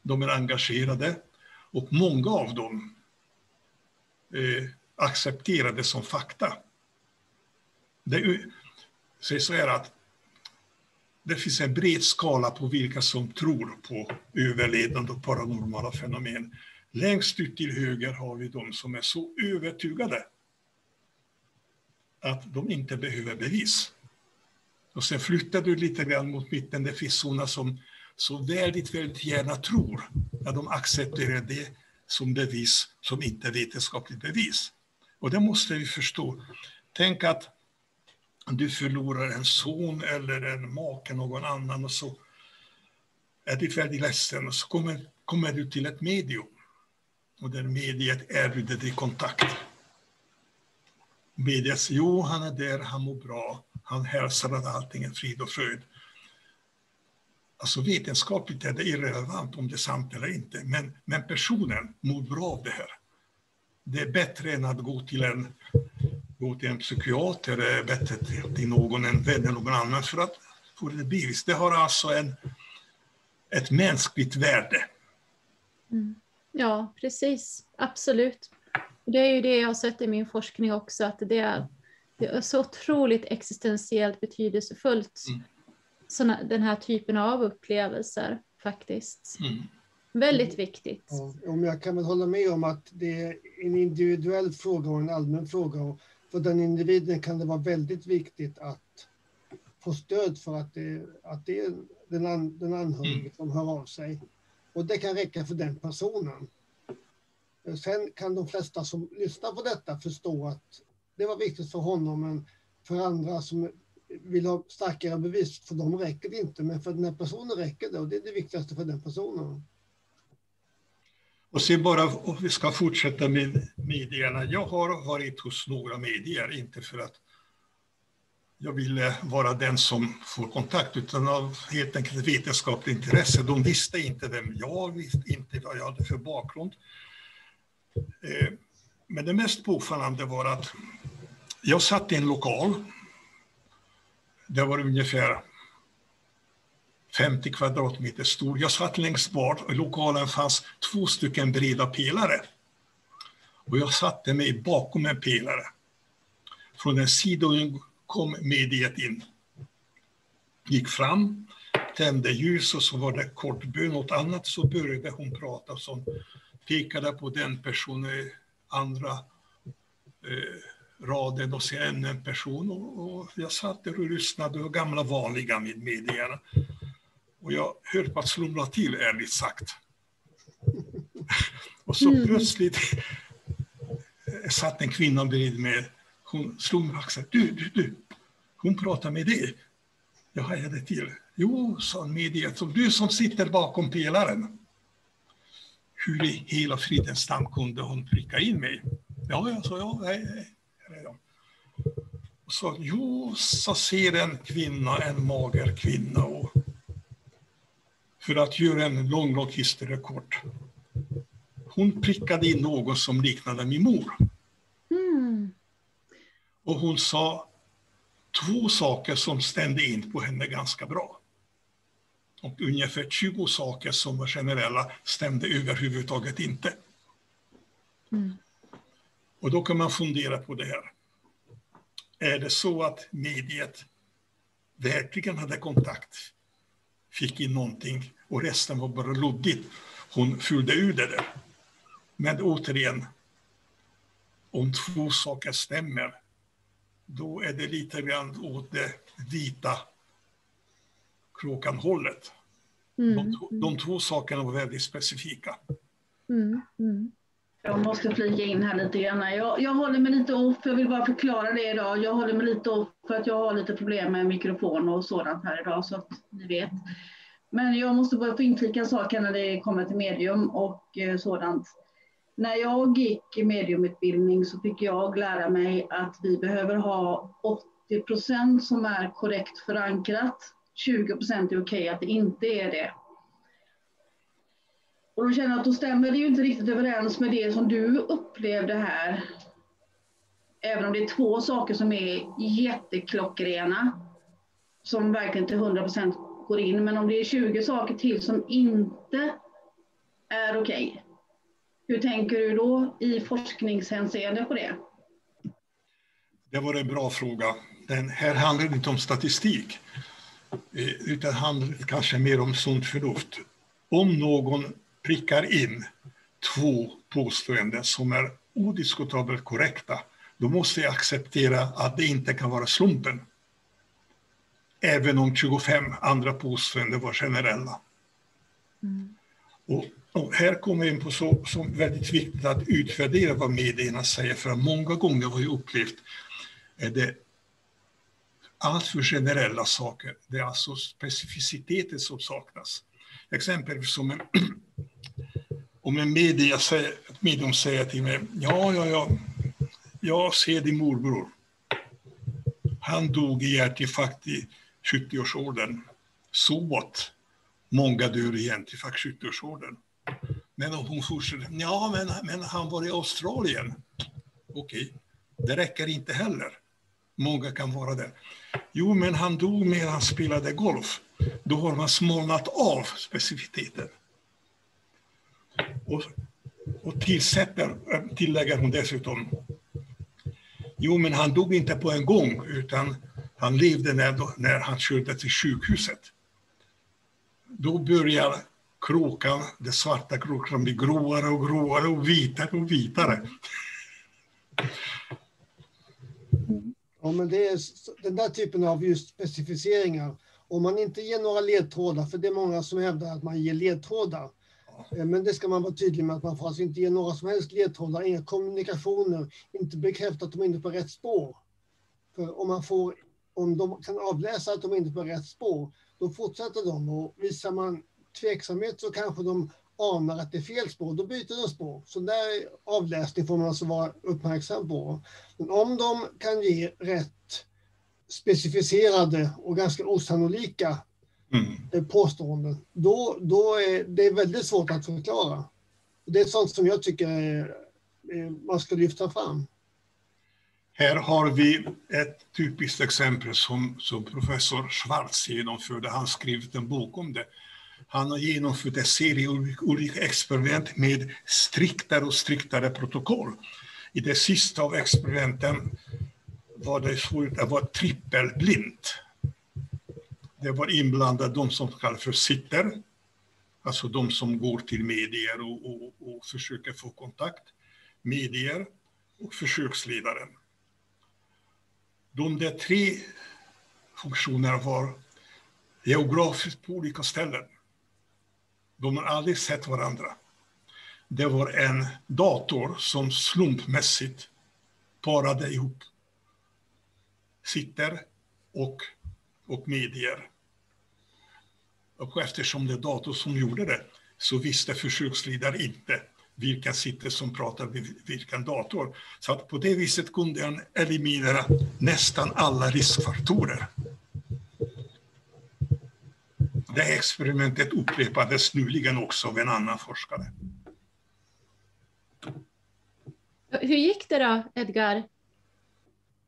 de är engagerade och många av dem eh, accepterar det som fakta. Det så så att det finns en bred skala på vilka som tror på överlevnad och paranormala fenomen. Längst ut till höger har vi de som är så övertygade att de inte behöver bevis. Och sen flyttar du lite grann mot mitten, det finns sådana som så väldigt, väldigt gärna tror ja, de accepterar det som bevis som inte är vetenskapligt bevis. Och det måste vi förstå. Tänk att du förlorar en son eller en make, någon annan och så är du väldigt ledsen och så kommer, kommer du till ett medium. Och det mediet erbjuder dig kontakt. Mediet säger, jo han är där, han mår bra, han hälsar att allting är frid och fröjd. Alltså vetenskapligt är det irrelevant om det är sant eller inte, men, men personen mår bra av det här. Det är bättre än att gå till en, gå till en psykiater, det är bättre till någon, en vän eller någon annan för att få det bevis. Det har alltså en, ett mänskligt värde. Mm. Ja, precis. Absolut. Det är ju det jag har sett i min forskning också, att det är, det är så otroligt existentiellt betydelsefullt, mm. Såna, den här typen av upplevelser faktiskt. Mm. Väldigt viktigt. Ja, om jag kan väl hålla med om att det är en individuell fråga och en allmän fråga. Och för den individen kan det vara väldigt viktigt att få stöd för att det, att det är den, an, den anhörige mm. som hör av sig. Och det kan räcka för den personen. Sen kan de flesta som lyssnar på detta förstå att det var viktigt för honom, men för andra som vill ha starkare bevis, för dem räcker det inte. Men för den här personen räcker det och det är det viktigaste för den personen. Och sen bara, om vi ska fortsätta med medierna. Jag har varit hos några medier, inte för att jag ville vara den som får kontakt, utan av helt enkelt vetenskapligt intresse. De visste inte vem jag visste inte vad jag hade för bakgrund. Eh, men det mest påfallande var att jag satt i en lokal. Det var ungefär 50 kvadratmeter stor. Jag satt längst bort och i lokalen fanns två stycken breda pelare. Och jag satte mig bakom en pelare. Från den sidan kom mediet in. Gick fram, tände ljus och så var det kort bön åt annat så började hon prata som pekade på den personen, andra eh, raden och sen en person. Och, och jag satt där och lyssnade och gamla vanliga med medierna. Och jag höll på att slumra till, ärligt sagt. *laughs* och så mm. plötsligt *laughs* satt en kvinna bredvid mig. Hon slog mig axeln. Du, du, du. Hon pratar med dig. Jag hajade till. Jo, sa mediet, som du som sitter bakom pelaren. Hur i hela fridens namn kunde hon pricka in mig? Ja, jag sa ja, nej, nej. Och så, jo, så ser en kvinna, en mager kvinna. Och för att göra en lång, lång historia kort. Hon prickade in något som liknade min mor. Mm. Och hon sa två saker som stämde in på henne ganska bra. Och ungefär 20 saker som var generella stämde överhuvudtaget inte. Mm. Och då kan man fundera på det här. Är det så att mediet verkligen hade kontakt fick in någonting och resten var bara luddigt. Hon fyllde ur det där. Men återigen, om två saker stämmer, då är det lite grann åt det vita kråkan-hållet. Mm. De, de två sakerna var väldigt specifika. Mm. Mm. Jag måste flika in här lite grann. Jag, jag håller mig lite off, jag vill bara förklara det idag. Jag håller mig lite off för att jag har lite problem med mikrofon och sådant här idag så att ni vet. Men jag måste bara få inflika en sak när det kommer till medium och eh, sådant. När jag gick mediumutbildning så fick jag lära mig att vi behöver ha 80 procent som är korrekt förankrat. 20 procent är okej att det inte är det. Och då känner jag att då stämmer det ju inte riktigt överens med det som du upplevde här. Även om det är två saker som är jätteklockrena. Som verkligen till 100% går in. Men om det är 20 saker till som inte är okej. Okay, hur tänker du då i forskningshänseende på det? Det var en bra fråga. Den här handlar inte om statistik, eh, utan handlar kanske mer om sunt förnuft. Om någon prickar in två påståenden som är odiskutabelt korrekta, då måste jag acceptera att det inte kan vara slumpen. Även om 25 andra påståenden var generella. Mm. Och, och, här kommer vi in på så som väldigt viktigt att utvärdera vad medierna säger, för många gånger har jag upplevt är det alltför generella saker. Det är alltså specificiteten som saknas. Exempelvis som en, om en media säger, medium säger till mig, ja, ja, ja, jag ser din morbror. Han dog i hjärtinfarkt i 70-årsåldern. Så what? Många dör i hjärtinfarkt i 70-årsåldern. Men hon fortsätter, ja, men, men han var i Australien. Okej, okay. det räcker inte heller. Många kan vara där. Jo, men han dog medan han spelade golf. Då har man smalnat av specificiteten. Och, och tillsätter, eh, tillägger hon dessutom. Jo, men han dog inte på en gång, utan han levde när, när han körde till sjukhuset. Då börjar kråkan, den svarta kråkan, bli gråare och gråare och vitare och vitare. Ja, men det är den där typen av just specificeringar. Om man inte ger några ledtrådar, för det är många som hävdar att man ger ledtrådar. Eh, men det ska man vara tydlig med att man får alltså inte ge några som helst ledtrådar, inga kommunikationer, inte bekräfta att de är inne på rätt spår. För om, man får, om de kan avläsa att de är inne på rätt spår, då fortsätter de. Och visar man tveksamhet så kanske de anar att det är fel spår, då byter de spår. Så där avläsning får man alltså vara uppmärksam på. Men om de kan ge rätt specificerade och ganska osannolika mm. påståenden, då, då är det väldigt svårt att förklara. Det är sånt som jag tycker är, man ska lyfta fram. Här har vi ett typiskt exempel som, som professor Schwarz genomförde. Han skrev en bok om det. Han har genomfört en serie olika experiment med striktare och striktare protokoll. I det sista av experimenten var det svårt att vara trippelblint. Det var inblandade de som kallas för sitter, alltså de som går till medier och, och, och försöker få kontakt, medier och försöksledaren. De där tre funktionerna var geografiskt på olika ställen. De har aldrig sett varandra. Det var en dator som slumpmässigt parade ihop sitter och, och medier. Och eftersom det är dator som gjorde det så visste försöksledaren inte vilka sitter som pratar med vilken dator. Så att på det viset kunde han eliminera nästan alla riskfaktorer. Det experimentet upprepades nyligen också av en annan forskare. Hur gick det då, Edgar?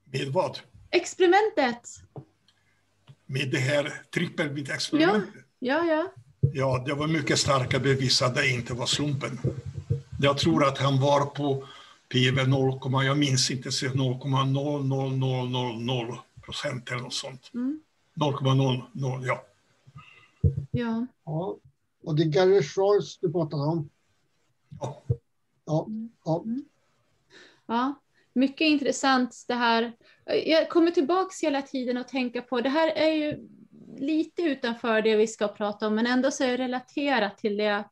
Med vad? Experimentet. Med det här trippelbit-experimentet? Ja, ja, ja. Ja, det var mycket starka bevis att det inte var slumpen. Jag tror att han var på PV 0, jag minns inte, 0,00000 procent eller något sånt. Mm. 0,00, ja. Ja. ja. Och det är Gary Schwartz du pratar om? Ja. Ja. ja. Mm. ja. Mycket intressant det här. Jag kommer tillbaks hela tiden och tänka på, det här är ju lite utanför det vi ska prata om, men ändå så är det relaterat till det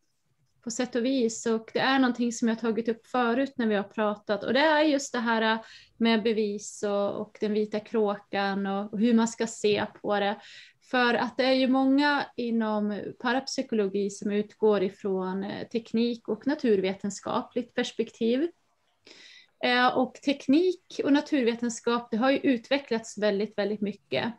på sätt och vis. Och det är någonting som jag tagit upp förut när vi har pratat och det är just det här med bevis och, och den vita kråkan och, och hur man ska se på det. För att det är ju många inom parapsykologi som utgår ifrån eh, teknik och naturvetenskapligt perspektiv. Eh, och teknik och naturvetenskap det har ju utvecklats väldigt, väldigt mycket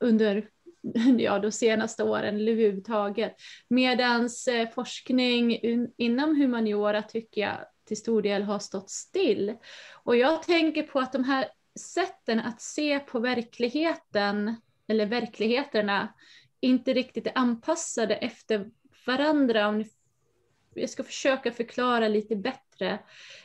under *laughs* ja, de senaste åren eller överhuvudtaget. Medan eh, forskning inom humaniora tycker jag till stor del har stått still. Och jag tänker på att de här sätten att se på verkligheten, eller verkligheterna, inte riktigt är anpassade efter varandra. Om jag ska försöka förklara lite bättre. Det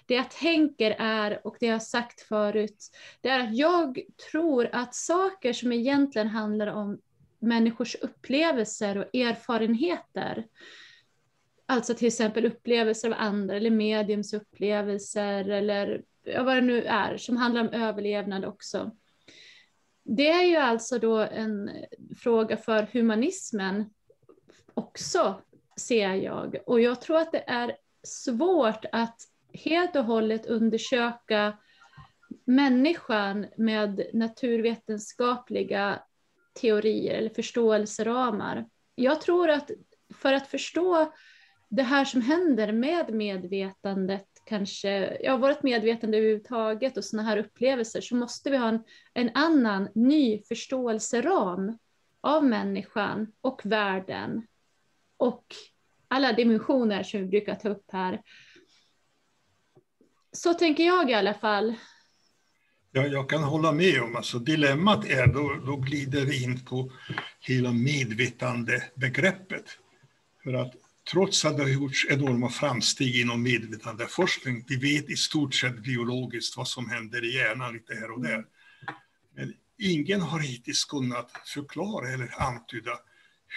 jag tänker är, och det jag har sagt förut, det är att jag tror att saker som egentligen handlar om människors upplevelser och erfarenheter, alltså till exempel upplevelser av andra eller mediums upplevelser eller vad det nu är, som handlar om överlevnad också. Det är ju alltså då en fråga för humanismen också, ser jag. Och jag tror att det är svårt att helt och hållet undersöka människan med naturvetenskapliga teorier eller förståelseramar. Jag tror att för att förstå det här som händer med medvetandet, kanske, ja, vårt medvetande överhuvudtaget och sådana här upplevelser, så måste vi ha en, en annan, ny förståelseram av människan och världen och alla dimensioner som vi brukar ta upp här. Så tänker jag i alla fall. Ja, jag kan hålla med om, alltså dilemmat är, då, då glider vi in på hela medvetandebegreppet. För att trots att det har gjorts enorma framsteg inom medvetandeforskning, vi vet i stort sett biologiskt vad som händer i hjärnan lite här och där. Men ingen har hittills kunnat förklara eller antyda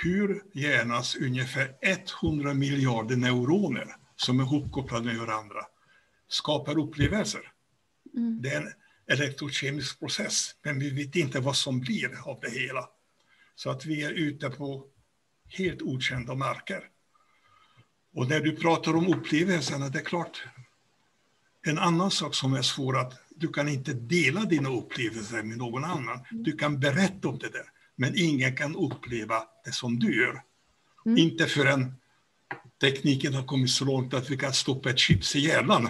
hur hjärnans ungefär 100 miljarder neuroner som är hopkopplade med varandra skapar upplevelser. Mm. Det är en elektrokemisk process, men vi vet inte vad som blir av det hela. Så att vi är ute på helt okända marker. Och när du pratar om upplevelserna, det är klart, en annan sak som är svår att du kan inte dela dina upplevelser med någon annan. Du kan berätta om det där, men ingen kan uppleva det som du gör. Mm. Inte förrän tekniken har kommit så långt att vi kan stoppa ett chips i hjärnan.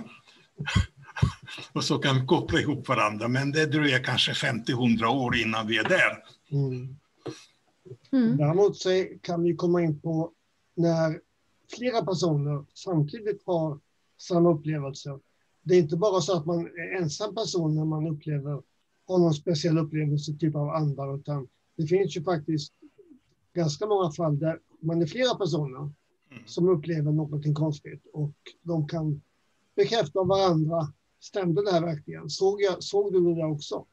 *laughs* och så kan vi koppla ihop varandra, men det dröjer kanske 50-100 år innan vi är där. Mm. Mm. Däremot så kan vi komma in på när flera personer samtidigt har samma upplevelser. Det är inte bara så att man är ensam person när man upplever, har någon speciell upplevelse, typ av andar, utan det finns ju faktiskt ganska många fall där man är flera personer mm. som upplever någonting konstigt och de kan bekräfta varandra. Stämde det här verkligen? Såg, jag, såg du det också?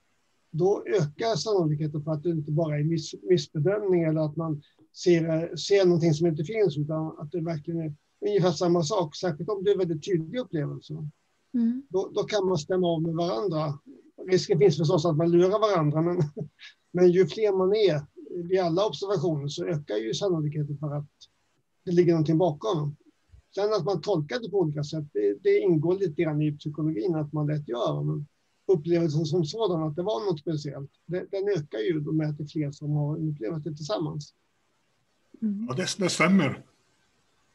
Då ökar sannolikheten för att det inte bara är miss, missbedömning eller att man ser, ser någonting som inte finns, utan att det verkligen är ungefär samma sak. Särskilt om det är väldigt tydliga upplevelser. Mm. Då, då, kan man stämma av med varandra. Risken finns förstås att man lurar varandra, men, men ju fler man är vid alla observationer så ökar ju sannolikheten för att det ligger någonting bakom. Sen att man tolkar det på olika sätt, det, det ingår lite grann i psykologin att man lätt gör. Men upplevelsen som sådan, att det var något speciellt, det, den ökar ju med att det är fler som har upplevt det tillsammans. Mm. Ja, det, det stämmer.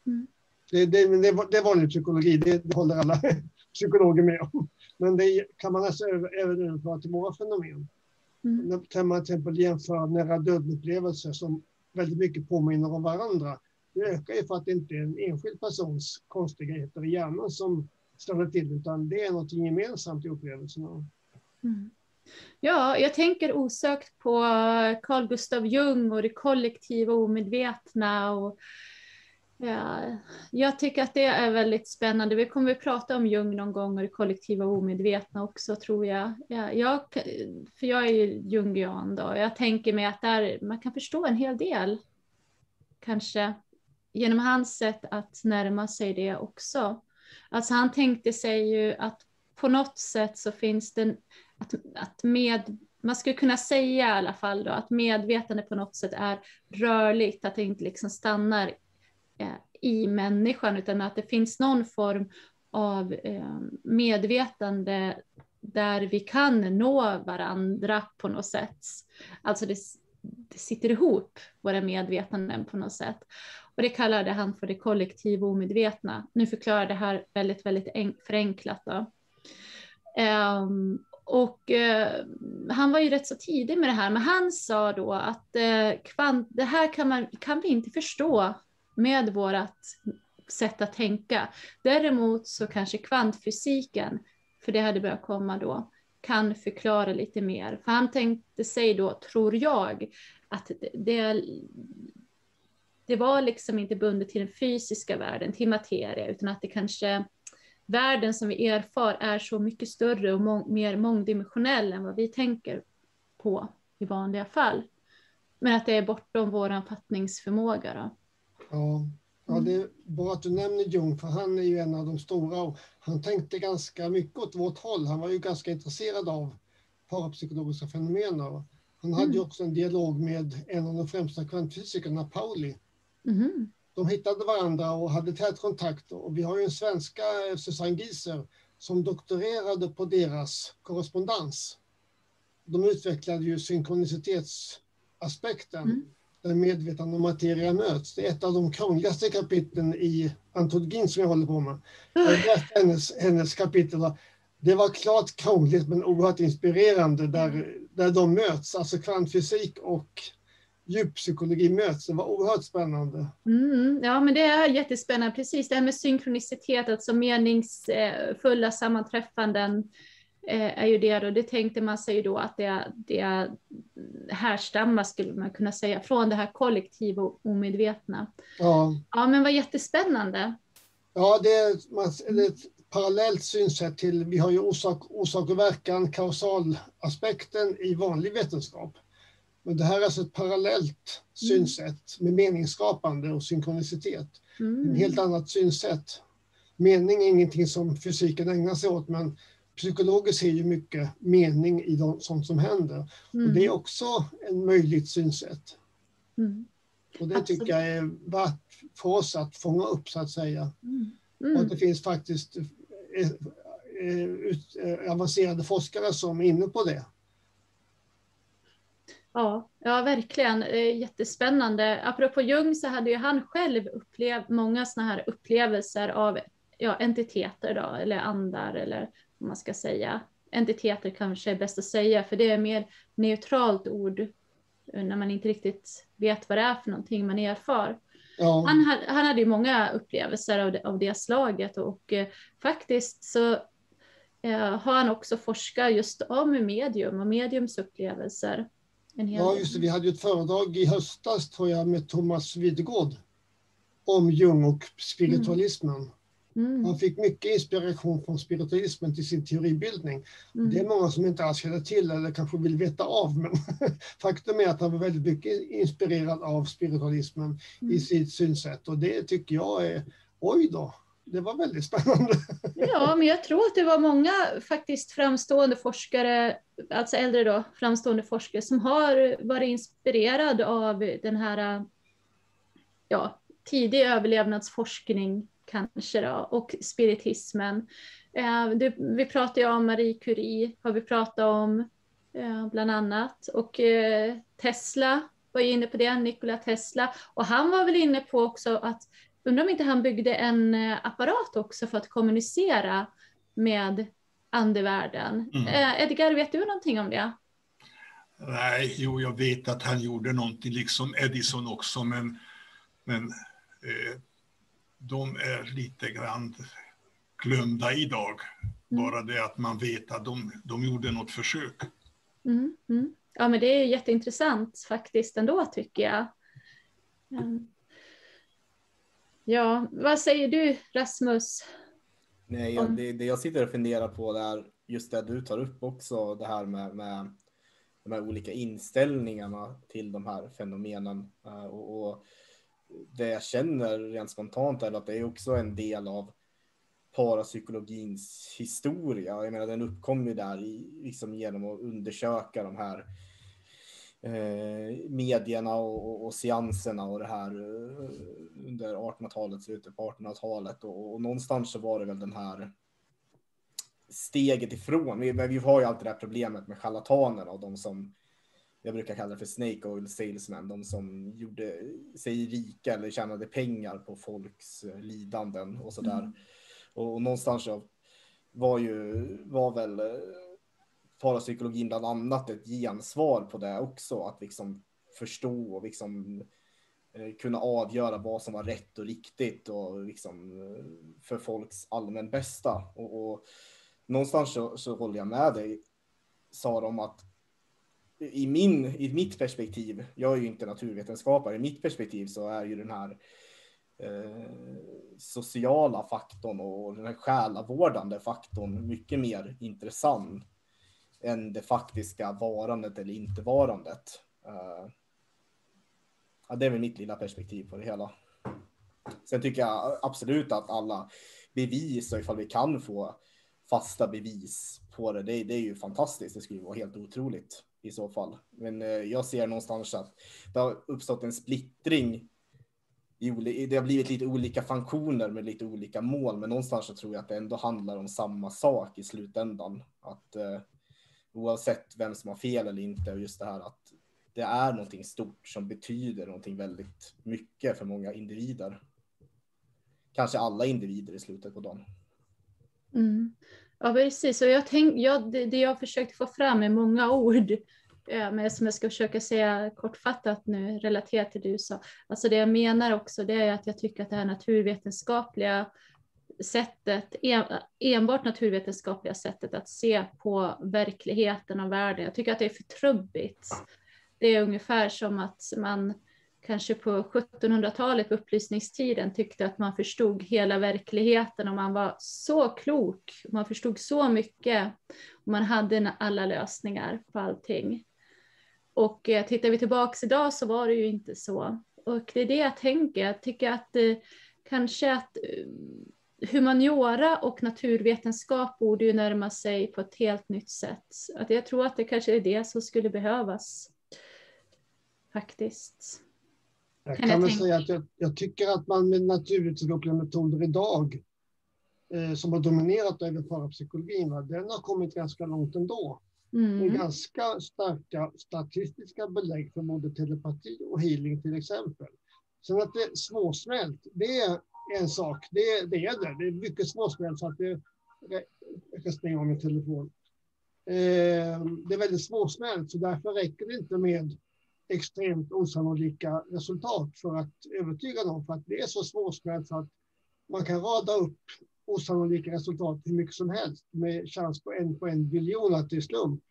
Mm. Det, det, det, det är vanlig psykologi, det, det håller alla *laughs* psykologer med om. Men det kan man alltså även överföra till våra fenomen. Mm. När man till exempel jämför nära döden-upplevelser som väldigt mycket påminner om varandra. Det ökar ju för att det inte är en enskild persons konstigheter i hjärnan som ställer till, utan det är något gemensamt i upplevelserna. Mm. Ja, jag tänker osökt på Carl Gustav Jung och det kollektiva omedvetna. Och, ja, jag tycker att det är väldigt spännande. Vi kommer att prata om Jung någon gång och det kollektiva omedvetna också tror jag. Ja, jag för jag är ju jungian då. Jag tänker mig att där, man kan förstå en hel del. Kanske genom hans sätt att närma sig det också. Alltså han tänkte sig ju att på något sätt så finns det att, att med, man skulle kunna säga i alla fall då att medvetande på något sätt är rörligt, att det inte liksom stannar Eh, i människan utan att det finns någon form av eh, medvetande där vi kan nå varandra på något sätt. Alltså det, det sitter ihop, våra medvetanden på något sätt. Och det kallade han för det kollektiva omedvetna. Nu förklarar jag det här väldigt, väldigt förenklat. Då. Um, och eh, han var ju rätt så tidig med det här, men han sa då att eh, kvant, det här kan, man, kan vi inte förstå med vårt sätt att tänka. Däremot så kanske kvantfysiken, för det hade börjat komma då, kan förklara lite mer. För han tänkte sig då, tror jag, att det, det var liksom inte bundet till den fysiska världen, till materia, utan att det kanske världen som vi erfar är så mycket större och mång, mer mångdimensionell än vad vi tänker på i vanliga fall. Men att det är bortom vår fattningsförmåga. Då. Ja, ja, det är bra att du nämner Jung, för han är ju en av de stora och han tänkte ganska mycket åt vårt håll. Han var ju ganska intresserad av parapsykologiska fenomen. Han hade mm. ju också en dialog med en av de främsta kvantfysikerna, Pauli. Mm de hittade varandra och hade tät kontakt. Och vi har ju en svenska, Susanne Gieser, som doktorerade på deras korrespondens. De utvecklade ju synkronizitetsaspekten, mm där medvetande och materia möts. Det är ett av de krångligaste kapitlen i antologin som jag håller på med. Jag har läst hennes, hennes kapitel. Det var klart krångligt men oerhört inspirerande där, där de möts, alltså kvantfysik och djuppsykologi möts. Det var oerhört spännande. Mm, ja, men det är jättespännande. Precis det här med synkronicitet, alltså meningsfulla sammanträffanden eh, är ju det då. Det tänkte man sig ju då att det, det härstammar, skulle man kunna säga, från det här kollektiva och omedvetna. Ja. ja, men vad jättespännande. Ja, det är, man, det är ett parallellt synsätt till, vi har ju orsak, orsak och verkan, kausalaspekten i vanlig vetenskap. Men det här är alltså ett parallellt synsätt med meningsskapande och synkronicitet. Mm. En helt annat synsätt. Mening är ingenting som fysiken ägnar sig åt, men psykologer ser ju mycket mening i de, sånt som händer. Mm. Och det är också en möjligt synsätt. Mm. Och det tycker jag är värt för oss att fånga upp, så att säga. Mm. Och att mm. det finns faktiskt eh, eh, eh, avancerade forskare som är inne på det. Ja, ja verkligen. Jättespännande. Apropå Jung så hade ju han själv upplevt många sådana här upplevelser av ja, entiteter då, eller andar eller vad man ska säga. Entiteter kanske är bäst att säga, för det är mer neutralt ord när man inte riktigt vet vad det är för någonting man erfar. Ja. Han, han hade ju många upplevelser av det, av det slaget och eh, faktiskt så eh, har han också forskat just om medium och mediums upplevelser. Ja, just det. Vi hade ju ett föredrag i höstas, tror jag, med Thomas Widegård om Jung och spiritualismen. Mm. Mm. Han fick mycket inspiration från spiritualismen till sin teoribildning. Mm. Det är många som inte alls känner till eller kanske vill veta av, men *laughs* faktum är att han var väldigt mycket inspirerad av spiritualismen mm. i sitt synsätt och det tycker jag är, oj då, det var väldigt spännande. *laughs* Ja, men jag tror att det var många faktiskt framstående forskare, alltså äldre då, framstående forskare som har varit inspirerade av den här ja, tidig överlevnadsforskning kanske då, och spiritismen. Eh, det, vi pratar ju om Marie Curie, har vi pratat om eh, bland annat, och eh, Tesla var inne på det, Nikola Tesla, och han var väl inne på också att Undrar om inte han byggde en eh, apparat också för att kommunicera med andevärlden. Mm. Eh, Edgar, vet du någonting om det? Nej, jo, jag vet att han gjorde någonting, liksom Edison också, men, men eh, de är lite grann glömda idag. Mm. Bara det att man vet att de, de gjorde något försök. Mm, mm. Ja, men det är jätteintressant faktiskt ändå, tycker jag. Mm. Ja, vad säger du Rasmus? Nej, jag, det, det, jag sitter och funderar på är just det du tar upp också, det här med, med de här olika inställningarna till de här fenomenen. Uh, och, och, det jag känner rent spontant är att det är också en del av parapsykologins historia. Jag menar, den uppkom ju där i, liksom genom att undersöka de här eh, medierna och, och, och seanserna och det här eh, under 1800-talet, slutet på 1800-talet och, och någonstans så var det väl den här steget ifrån. Vi, vi har ju alltid det här problemet med charlatanerna och de som jag brukar kalla det för snake oil salesmen, de som gjorde sig rika eller tjänade pengar på folks eh, lidanden och sådär. Mm. Och, och någonstans var ju, var väl eh, parapsykologin bland annat ett gensvar på det också, att liksom förstå och liksom eh, kunna avgöra vad som var rätt och riktigt och liksom för folks allmän bästa. Och, och någonstans så, så håller jag med dig, Sara, om att i, min, i mitt perspektiv, jag är ju inte naturvetenskapare, i mitt perspektiv så är ju den här eh, sociala faktorn och den här själavårdande faktorn mycket mer intressant än det faktiska varandet eller inte varandet. Eh, ja, det är väl mitt lilla perspektiv på det hela. Sen tycker jag absolut att alla bevis, och ifall vi kan få fasta bevis på det, det, det är ju fantastiskt. Det skulle vara helt otroligt i så fall. Men eh, jag ser någonstans att det har uppstått en splittring i, det har blivit lite olika funktioner med lite olika mål, men någonstans så tror jag att det ändå handlar om samma sak i slutändan. Att eh, oavsett vem som har fel eller inte, och just det här att det är någonting stort som betyder någonting väldigt mycket för många individer. Kanske alla individer i slutet på dagen. Mm. Ja, precis. Och jag tänk, ja, det, det jag försökt få fram är många ord, eh, men som jag ska försöka säga kortfattat nu, relaterat till det du sa. Alltså det jag menar också, det är att jag tycker att det här naturvetenskapliga sättet, e, enbart naturvetenskapliga sättet att se på verkligheten och världen. Jag tycker att det är för trubbigt. Det är ungefär som att man kanske på 1700-talet, på upplysningstiden, tyckte att man förstod hela verkligheten och man var så klok, man förstod så mycket och man hade alla lösningar på allting. Och eh, tittar vi tillbaks idag så var det ju inte så. Och det är det jag tänker, jag tycker att eh, kanske att eh, humaniora och naturvetenskap borde ju närma sig på ett helt nytt sätt. Att jag tror att det kanske är det som skulle behövas. Faktiskt. Jag kan, kan väl säga att jag, jag, tycker att man med naturvetenskapliga metoder idag, eh, som har dominerat över parapsykologin, va, den har kommit ganska långt ändå. Mm. Med ganska starka statistiska belägg för både telepati och healing till exempel. Sen att det är småsmält, det är en sak. Det, det är det. Det är mycket småsmält så att det... Jag ska stänga av min telefon. Eh, det är väldigt småsmält så därför räcker det inte med extremt osannolika resultat för att övertyga någon. För att det är så småsmält så att man kan rada upp osannolika resultat hur mycket som helst med chans på en på en biljon att det är slump.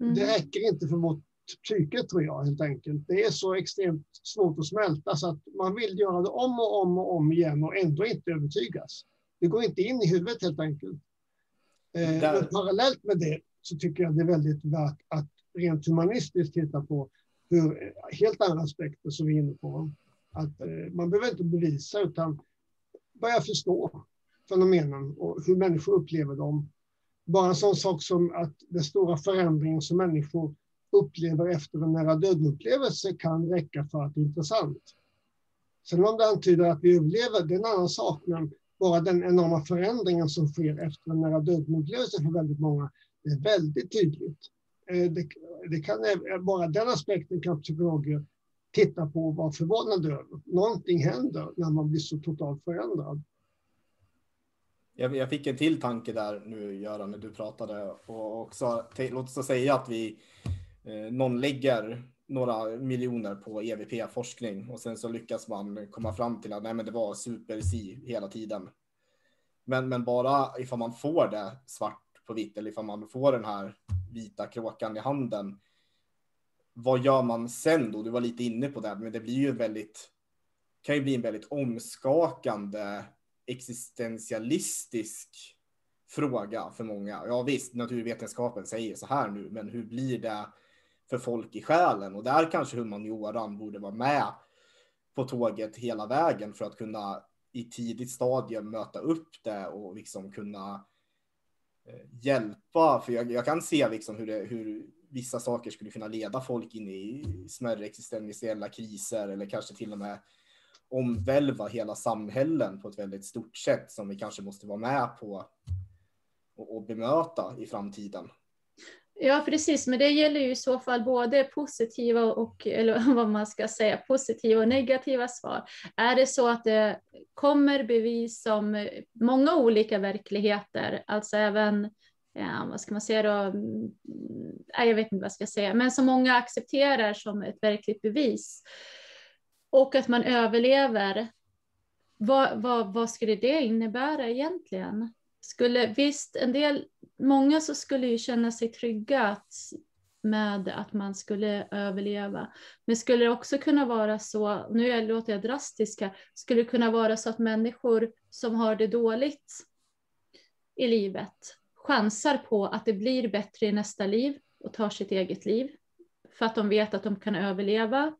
Mm. Det räcker inte för vårt psyket tror jag helt enkelt. Det är så extremt svårt att smälta så att man vill göra det om och om och om igen och ändå inte övertygas. Det går inte in i huvudet helt enkelt. Eh, men parallellt med det så tycker jag det är väldigt värt att rent humanistiskt titta på hur, helt andra aspekter som vi är inne på. Att eh, man behöver inte bevisa utan börja förstå fenomenen och hur människor upplever dem. Bara en sån sak som att den stora förändringen som människor upplever efter en nära döden-upplevelse kan räcka för att det är intressant. Sen om det antyder att vi överlever, det är en annan sak, men bara den enorma förändringen som sker efter en nära döden-upplevelse för väldigt många, det är väldigt tydligt. Eh, det, det kan, bara den aspekten kan psykologer titta på och vara förvånade över. Någonting händer när man blir så totalt förändrad. Jag, jag fick en till tanke där nu, Göran, när du pratade. Och också, låt oss säga att vi eh, någon lägger några miljoner på EVP-forskning och sen så lyckas man komma fram till att nej, men det var super-si hela tiden. Men, men bara ifall man får det svart på vitt eller ifall man får den här vita kråkan i handen. Vad gör man sen då? Du var lite inne på det, men det blir ju väldigt kan ju bli en väldigt omskakande existentialistisk fråga för många. Ja visst, naturvetenskapen säger så här nu, men hur blir det för folk i själen. Och där kanske humanioran borde vara med på tåget hela vägen för att kunna i tidigt stadium möta upp det och liksom kunna eh, Eh, hjälpa. För jag, jag, kan se liksom hur, det, hur vissa saker skulle kunna leda folk in i smärre existentiella kriser eller kanske till och med omvälva hela samhällen på ett väldigt stort sätt som vi kanske måste vara med på och, och bemöta i framtiden. Ja, precis, men det gäller ju i så fall både positiva och, eller *laughs* vad man ska säga, positiva och negativa svar. Är det så att det kommer bevis om många olika verkligheter, alltså även ja, vad ska man säga då, Nej, jag vet inte vad jag ska säga, men som många accepterar som ett verkligt bevis. Och att man överlever, vad, vad, vad skulle det innebära egentligen? Skulle, visst, en del, många så skulle ju känna sig trygga att, med att man skulle överleva. Men skulle det också kunna vara så, nu låter jag drastiska, skulle det kunna vara så att människor som har det dåligt i livet chansar på att det blir bättre i nästa liv och tar sitt eget liv för att de vet att de kan överleva,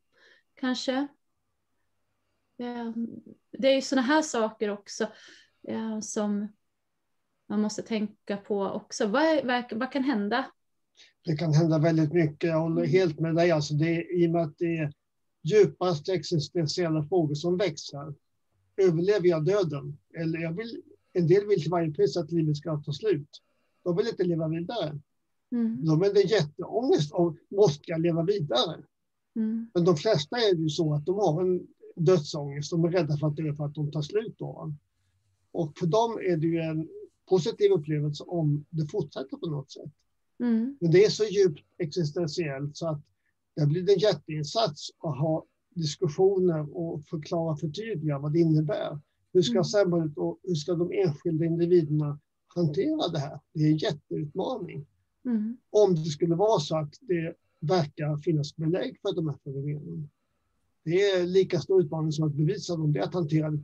kanske. Ehm, det är ju sådana här saker också eh, som man måste tänka på också. Vad, vad, vad, kan hända? Det kan hända väldigt mycket. Jag håller helt med dig. Alltså det, I och med att det är djupaste existentiella frågor som växer. Överlever jag döden? Eller jag vill, en del vill till varje pris att livet ska ta slut. De vill inte leva vidare. Mm. De är det jätteångest om måste jag leva vidare? Mm. Men de flesta är ju så att de har en dödsångest. De är rädda för att dö för att de tar slut då. Och för dem är det ju en positiv upplevelse om det fortsätter på något sätt. Mm. Men det är så djupt existentiellt så att det blir en jätteinsats att ha diskussioner och förklara, förtydliga vad det innebär. Hur ska mm. samhället och hur ska de enskilda individerna hantera det här? Det är en jätteutmaning. Mm. Om det skulle vara så att det verkar finnas belägg för de här fenomenen. Det är lika stor utmaning som att bevisa dem, det är att hantera det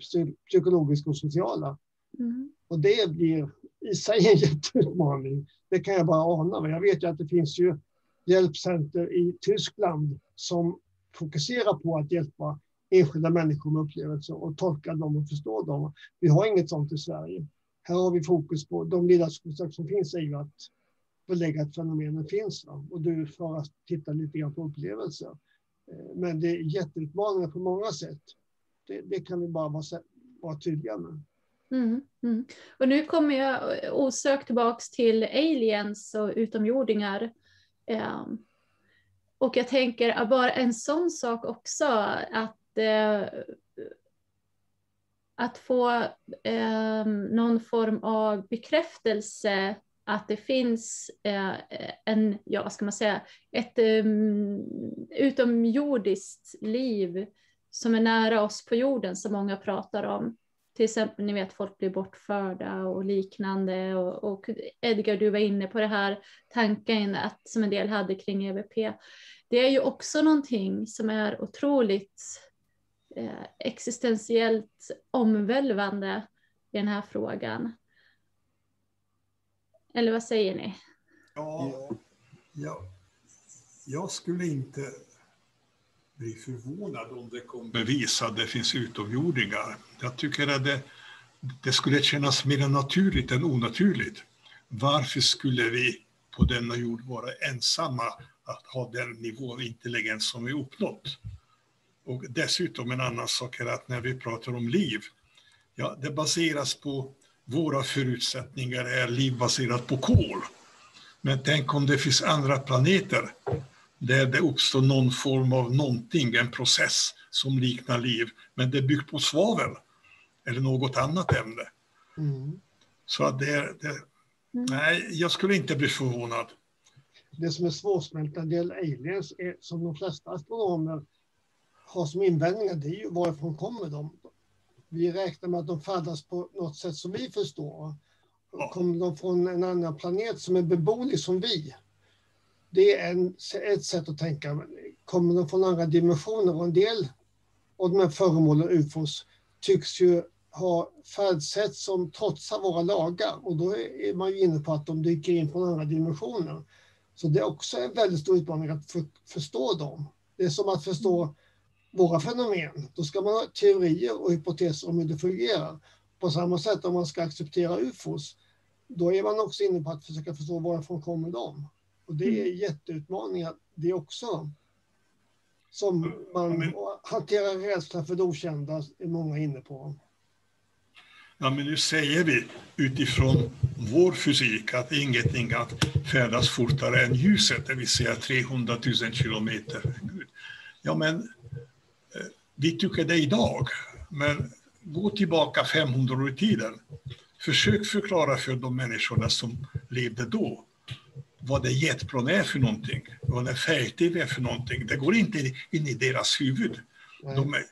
psykologiska och sociala. Mm. Och det blir i sig en *laughs* jätteutmaning. Det kan jag bara ana. Men jag vet ju att det finns ju hjälpcenter i Tyskland som fokuserar på att hjälpa enskilda människor med upplevelser och tolka dem och förstå dem. Vi har inget sånt i Sverige. Här har vi fokus på de ledarskapsförsök som finns är ju att belägga att fenomenen finns. Va? Och du får att titta lite grann på upplevelser. Eh, men det är jätteutmaningar på många sätt. Det, det kan vi bara vara, vara tydliga med. Mm, mm. Och nu kommer jag osökt tillbaks till aliens och utomjordingar. Um, och jag tänker bara en sån sak också, att, uh, att få um, någon form av bekräftelse att det finns uh, en, ja vad ska man säga, ett um, utomjordiskt liv som är nära oss på jorden som många pratar om till exempel, ni vet, folk blir bortförda och liknande. Och, och Edgar, du var inne på det här tanken att, som en del hade kring EVP. Det är ju också någonting som är otroligt eh, existentiellt omvälvande i den här frågan. Eller vad säger ni? Ja, ja jag skulle inte bli förvånad om det kom bevis att det finns utomjordingar. Jag tycker att det, det skulle kännas mer naturligt än onaturligt. Varför skulle vi på denna jord vara ensamma att ha den nivå av intelligens som vi uppnått? Och dessutom en annan sak är att när vi pratar om liv, ja, det baseras på våra förutsättningar är liv baserat på kol. Men tänk om det finns andra planeter där det uppstår någon form av någonting, en process som liknar liv, men det är byggt på svavel eller något annat ämne. Mm. Så att det, det mm. nej, jag skulle inte bli förvånad. Det som är svårsmält när det gäller aliens, är, som de flesta astronomer har som invändningar, det är ju varifrån kommer de? Vi räknar med att de färdas på något sätt som vi förstår. Ja. Kommer de från en annan planet som är beboelig som vi? Det är en, ett sätt att tänka. Kommer de från andra dimensioner? Och en del av de här föremålen, ufos, tycks ju ha färdsätt som trotsar våra lagar. Och då är man ju inne på att de dyker in från andra dimensioner. Så det är också en väldigt stor utmaning att för, förstå dem. Det är som att förstå våra fenomen. Då ska man ha teorier och hypoteser om hur det fungerar. På samma sätt om man ska acceptera ufos, då är man också inne på att försöka förstå varifrån kommer de. Och det är mm. jätteutmaningar det också. Som man hanterar rädsla för det okända, är många inne på. Ja, men nu säger vi utifrån vår fysik att ingenting att färdas fortare än ljuset, det vill säga 300 000 kilometer. Ja, men eh, vi tycker det idag, men gå tillbaka 500 år i tiden. Försök förklara för de människorna som levde då vad det jetplan är för någonting, vad en färg-tv är för någonting. Det går inte in i deras huvud. De är,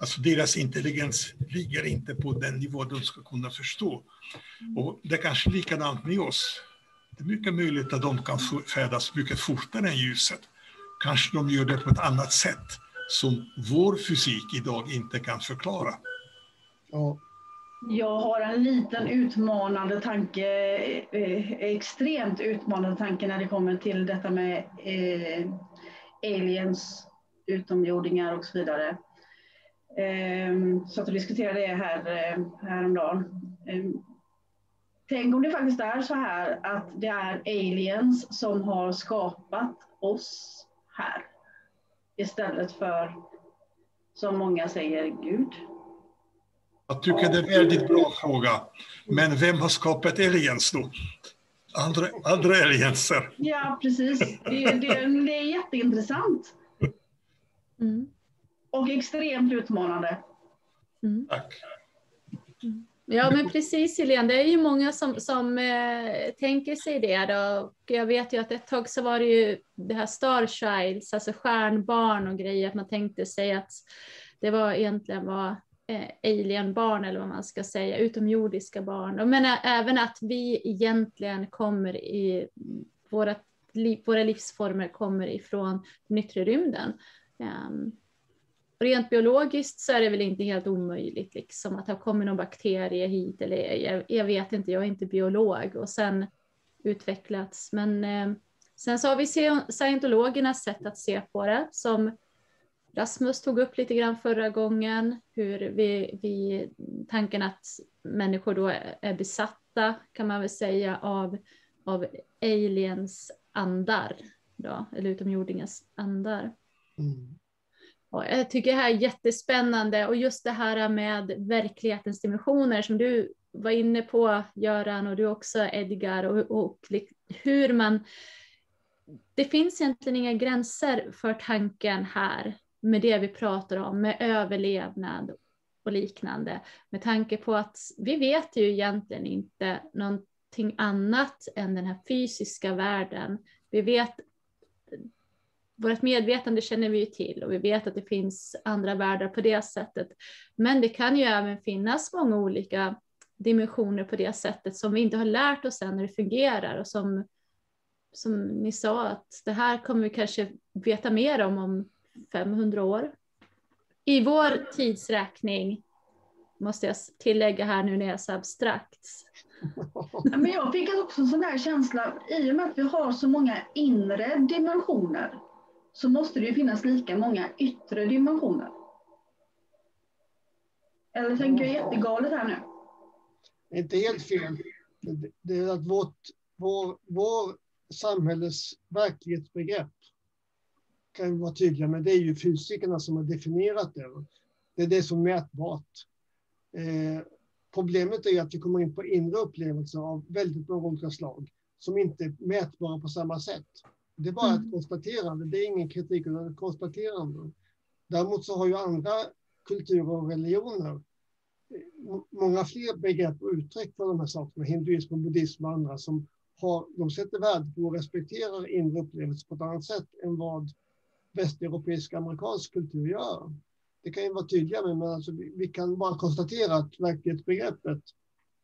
alltså deras intelligens ligger inte på den nivå de ska kunna förstå. Och det är kanske likadant med oss. Det är mycket möjligt att de kan färdas mycket fortare än ljuset. Kanske de gör det på ett annat sätt som vår fysik idag inte kan förklara. Ja. Jag har en liten utmanande tanke, eh, eh, extremt utmanande tanke när det kommer till detta med eh, aliens, utomjordingar och så vidare. Eh, så att vi diskuterade det här eh, häromdagen. Eh, tänk om det faktiskt är så här att det är aliens som har skapat oss här istället för, som många säger, Gud. Jag tycker det är en väldigt bra fråga. Men vem har skapat aliens då? Andra, andra alienser? Ja, precis. Det, det, det är jätteintressant. Mm. Och extremt utmanande. Mm. Tack. Ja, men precis Helene, det är ju många som, som eh, tänker sig det. Då. Och jag vet ju att ett tag så var det ju det här Star Childs, alltså stjärnbarn och grejer, att man tänkte sig att det var egentligen var Eh, alienbarn eller vad man ska säga, utomjordiska barn. Men även att vi egentligen kommer i våra, liv, våra livsformer kommer ifrån den yttre rymden. Um, rent biologiskt så är det väl inte helt omöjligt liksom, att det har kommit någon bakterie hit eller jag, jag, vet inte, jag är inte biolog och sen utvecklats. Men eh, sen så har vi scientologernas sätt att se på det som Rasmus tog upp lite grann förra gången, hur vi, vi tanken att människor då är besatta kan man väl säga av, av aliens andar, då, eller utomjordingars andar. Mm. Och jag tycker det här är jättespännande och just det här med verklighetens dimensioner som du var inne på Göran och du också Edgar och, och hur man det finns egentligen inga gränser för tanken här med det vi pratar om, med överlevnad och liknande. Med tanke på att vi vet ju egentligen inte någonting annat än den här fysiska världen. Vi vet vårt medvetande känner vi ju till och vi vet att det finns andra världar på det sättet. Men det kan ju även finnas många olika dimensioner på det sättet som vi inte har lärt oss än hur det fungerar och som, som ni sa att det här kommer vi kanske veta mer om om 500 år. I vår tidsräkning måste jag tillägga här nu när jag är så abstrakt. Men jag fick också en sån där känsla, i och med att vi har så många inre dimensioner så måste det ju finnas lika många yttre dimensioner. Eller tänker jag jättegalet här nu? Inte helt fel. Det är att vårt, vår, vår samhälles verklighetsbegrepp kan vi vara tydliga med. Det är ju fysikerna som har definierat det. Det är det som är mätbart. Eh, problemet är att vi kommer in på inre upplevelser av väldigt många olika slag som inte är mätbara på samma sätt. Det är bara ett konstaterande, det är ingen kritik utan ett konstaterande. Däremot så har ju andra kulturer och religioner många fler begrepp och uttryck för de här sakerna, hinduism, buddhism och andra som har, de sätter värde på och respekterar inre upplevelser på ett annat sätt än vad västeuropeisk amerikansk kultur gör. Det kan ju vara tydliga med, men alltså vi, vi kan bara konstatera att verklighetsbegreppet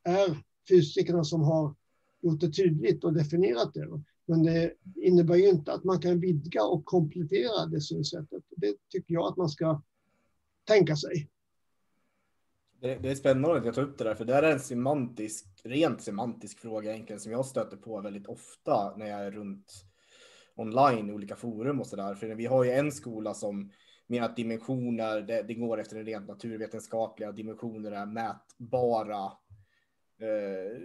är fysikerna som har gjort det tydligt och definierat det. Men det innebär ju inte att man kan vidga och komplettera det synsättet. Det tycker jag att man ska tänka sig. Det, det är spännande att jag tar upp det där, för det är en semantisk, rent semantisk fråga egentligen som jag stöter på väldigt ofta när jag är runt online i olika forum och så där. För vi har ju en skola som menar att dimensioner, det, det går efter den rent naturvetenskapliga, dimensioner är mätbara eh,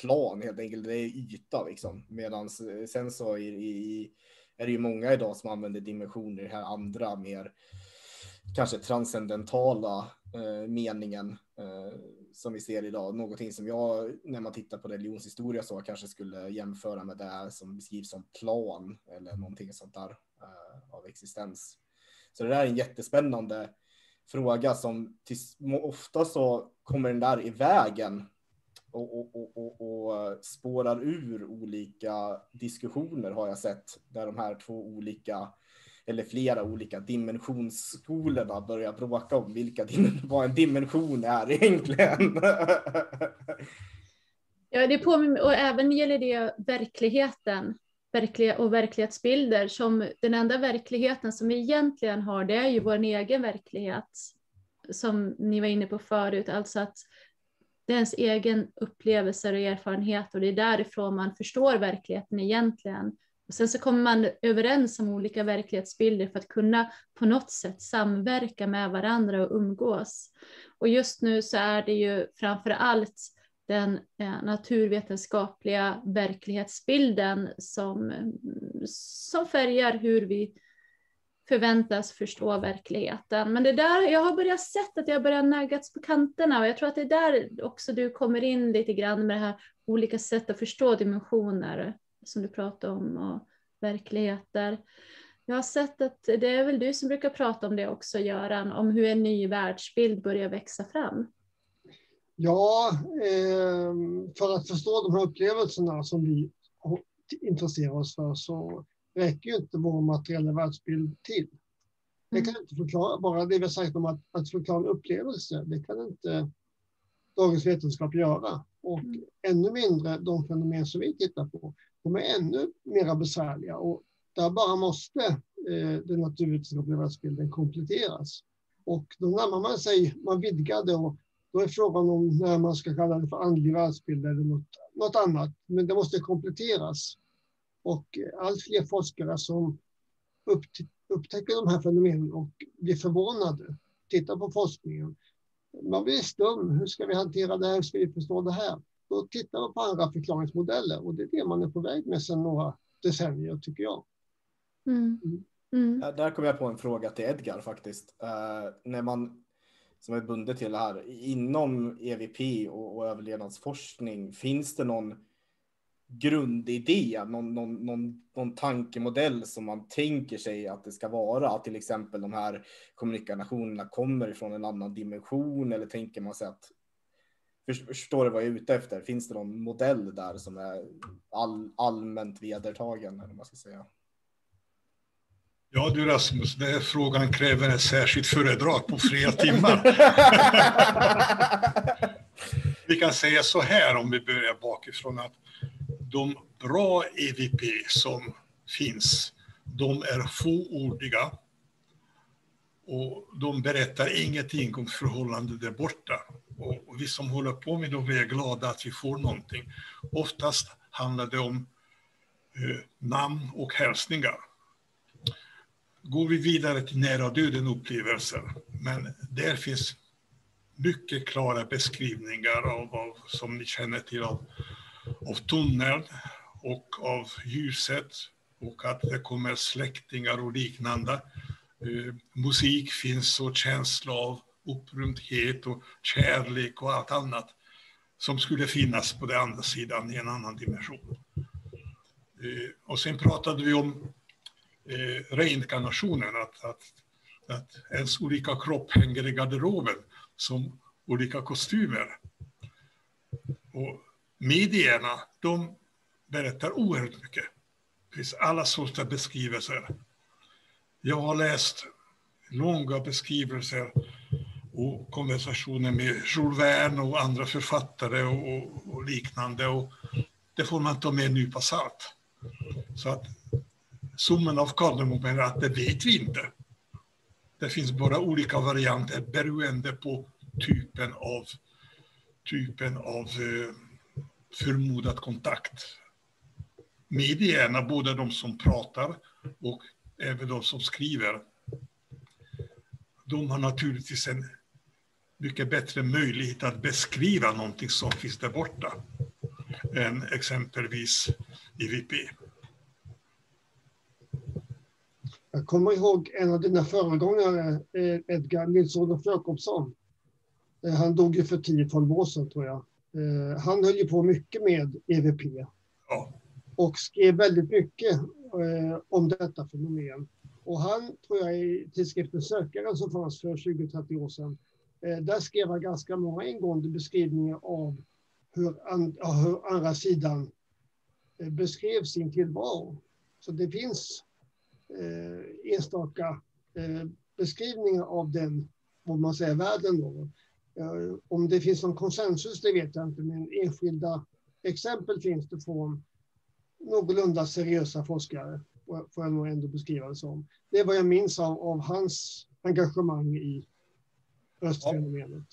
plan helt enkelt. Det är yta liksom. Medan eh, sen så i, i, är det ju många idag som använder dimensioner i den här andra mer kanske transcendentala eh, meningen som vi ser idag. Någonting som jag, när man tittar på religionshistoria så kanske skulle jämföra med det som beskrivs som plan eller någonting sånt där eh, av existens. Så det där är en jättespännande fråga som ofta så kommer den där i vägen och, och, och, och spårar ur olika diskussioner har jag sett där de här två olika eller flera olika dimensionsskolorna börjar bråka om vilka, vad en dimension är egentligen. *laughs* ja, det påminner, och även gäller det verkligheten verkliga och verklighetsbilder som den enda verkligheten som vi egentligen har, det är ju vår egen verklighet. Som ni var inne på förut, alltså att det är ens egen upplevelser och erfarenhet och det är därifrån man förstår verkligheten egentligen. Och sen så kommer man överens om olika verklighetsbilder för att kunna på något sätt samverka med varandra och umgås. Och just nu så är det ju framför allt den eh, naturvetenskapliga verklighetsbilden som, som färgar hur vi förväntas förstå verkligheten. Men det där, jag har börjat sett att jag börjar naggats på kanterna och jag tror att det är där också du kommer in lite grann med det här olika sätt att förstå dimensioner som du pratar om och verkligheter. Jag har sett att det är väl du som brukar prata om det också, Göran, om hur en ny världsbild börjar växa fram. Ja, eh, för att förstå de här upplevelserna som vi intresserar oss för så räcker ju inte vår materiella världsbild till. Det mm. kan inte förklara, bara det vi har sagt om att, att förklara en upplevelse, det kan inte dagens vetenskap göra. Och mm. ännu mindre de fenomen som vi tittar på, de är ännu mer besvärliga och där bara måste eh, den naturvetenskapliga världsbilden kompletteras. Och då närmar man sig, man vidgar det och då är frågan om när man ska kalla det för andlig världsbild eller något, något annat. Men det måste kompletteras. Och eh, allt fler forskare som upptäcker de här fenomenen och blir förvånade, tittar på forskningen. Man blir stum. Hur ska vi hantera det här? Hur ska vi förstå det här? Då tittar man på andra förklaringsmodeller och det är det man är på väg med sedan några decennier, tycker jag. Mm. Mm. mm. Där kom jag på en fråga till Edgar faktiskt. Uh, när man som är bundet till det här. Inom EVP och, och överlevnadsforskning, finns det någon grundidé, någon, någon, någon, någon tankemodell som man tänker sig att det ska vara? Att till exempel de här kommunikationerna kommer ifrån en annan dimension eller tänker man sig att Förstår du vad jag är ute efter? Finns det någon modell där som är all, allmänt vedertagen? Eller man ska säga? Ja du Rasmus, den här frågan kräver ett särskilt föredrag på flera timmar. *laughs* vi kan säga så här om vi börjar bakifrån att de bra EVP som finns, de är fåordiga och de berättar ingenting om förhållandet där borta. Och vi som håller på med dem, vi är glada att vi får någonting. Oftast handlar det om eh, namn och hälsningar går vi vidare till nära döden upplevelser. Men där finns mycket klara beskrivningar av, av som ni känner till av, av tunneln och av ljuset och att det kommer släktingar och liknande. Eh, musik finns och känsla av upprymdhet och kärlek och allt annat som skulle finnas på den andra sidan i en annan dimension. Eh, och sen pratade vi om eh, reinkarnationen, att, att, att ens olika kropp hänger i garderoben som olika kostymer. Och medierna, de berättar oerhört mycket. Det finns alla sorters beskrivelser. Jag har läst långa beskrivelser och konversationer med Jules Verne och andra författare och, och, liknande. Och det får man ta med en nypa salt. Så att summan av kardemumman är att det vet vi inte. Det finns bara olika varianter beroende på typen av, typen av eh, förmodad kontakt. Medierna, både de som pratar och även de som skriver, de har naturligtvis en mycket bättre möjlighet att beskriva någonting som finns där borta än exempelvis IVP. Jag kommer ihåg en av dina föregångare, eh, Edgar Nils-Olof Jakobsson. Eh, han dog ju för 10-12 år sedan tror jag. Eh, han höll ju på mycket med EVP. Ja. Och skrev väldigt mycket om detta fenomen. Och han, tror jag, i tidskriften Sökaren som fanns för 20-30 år sedan, Eh, där skrev han ganska många ingående beskrivningar av hur, an, hur andra sidan eh, beskrev sin tillvaro. Så det finns eh, enstaka eh, beskrivningar av den, vad man säger, världen. Då. Eh, om det finns någon konsensus, det vet jag inte, men enskilda exempel finns det från någorlunda seriösa forskare, får jag nog ändå beskriva det som. Det är vad jag minns av, av hans engagemang i östfenomenet.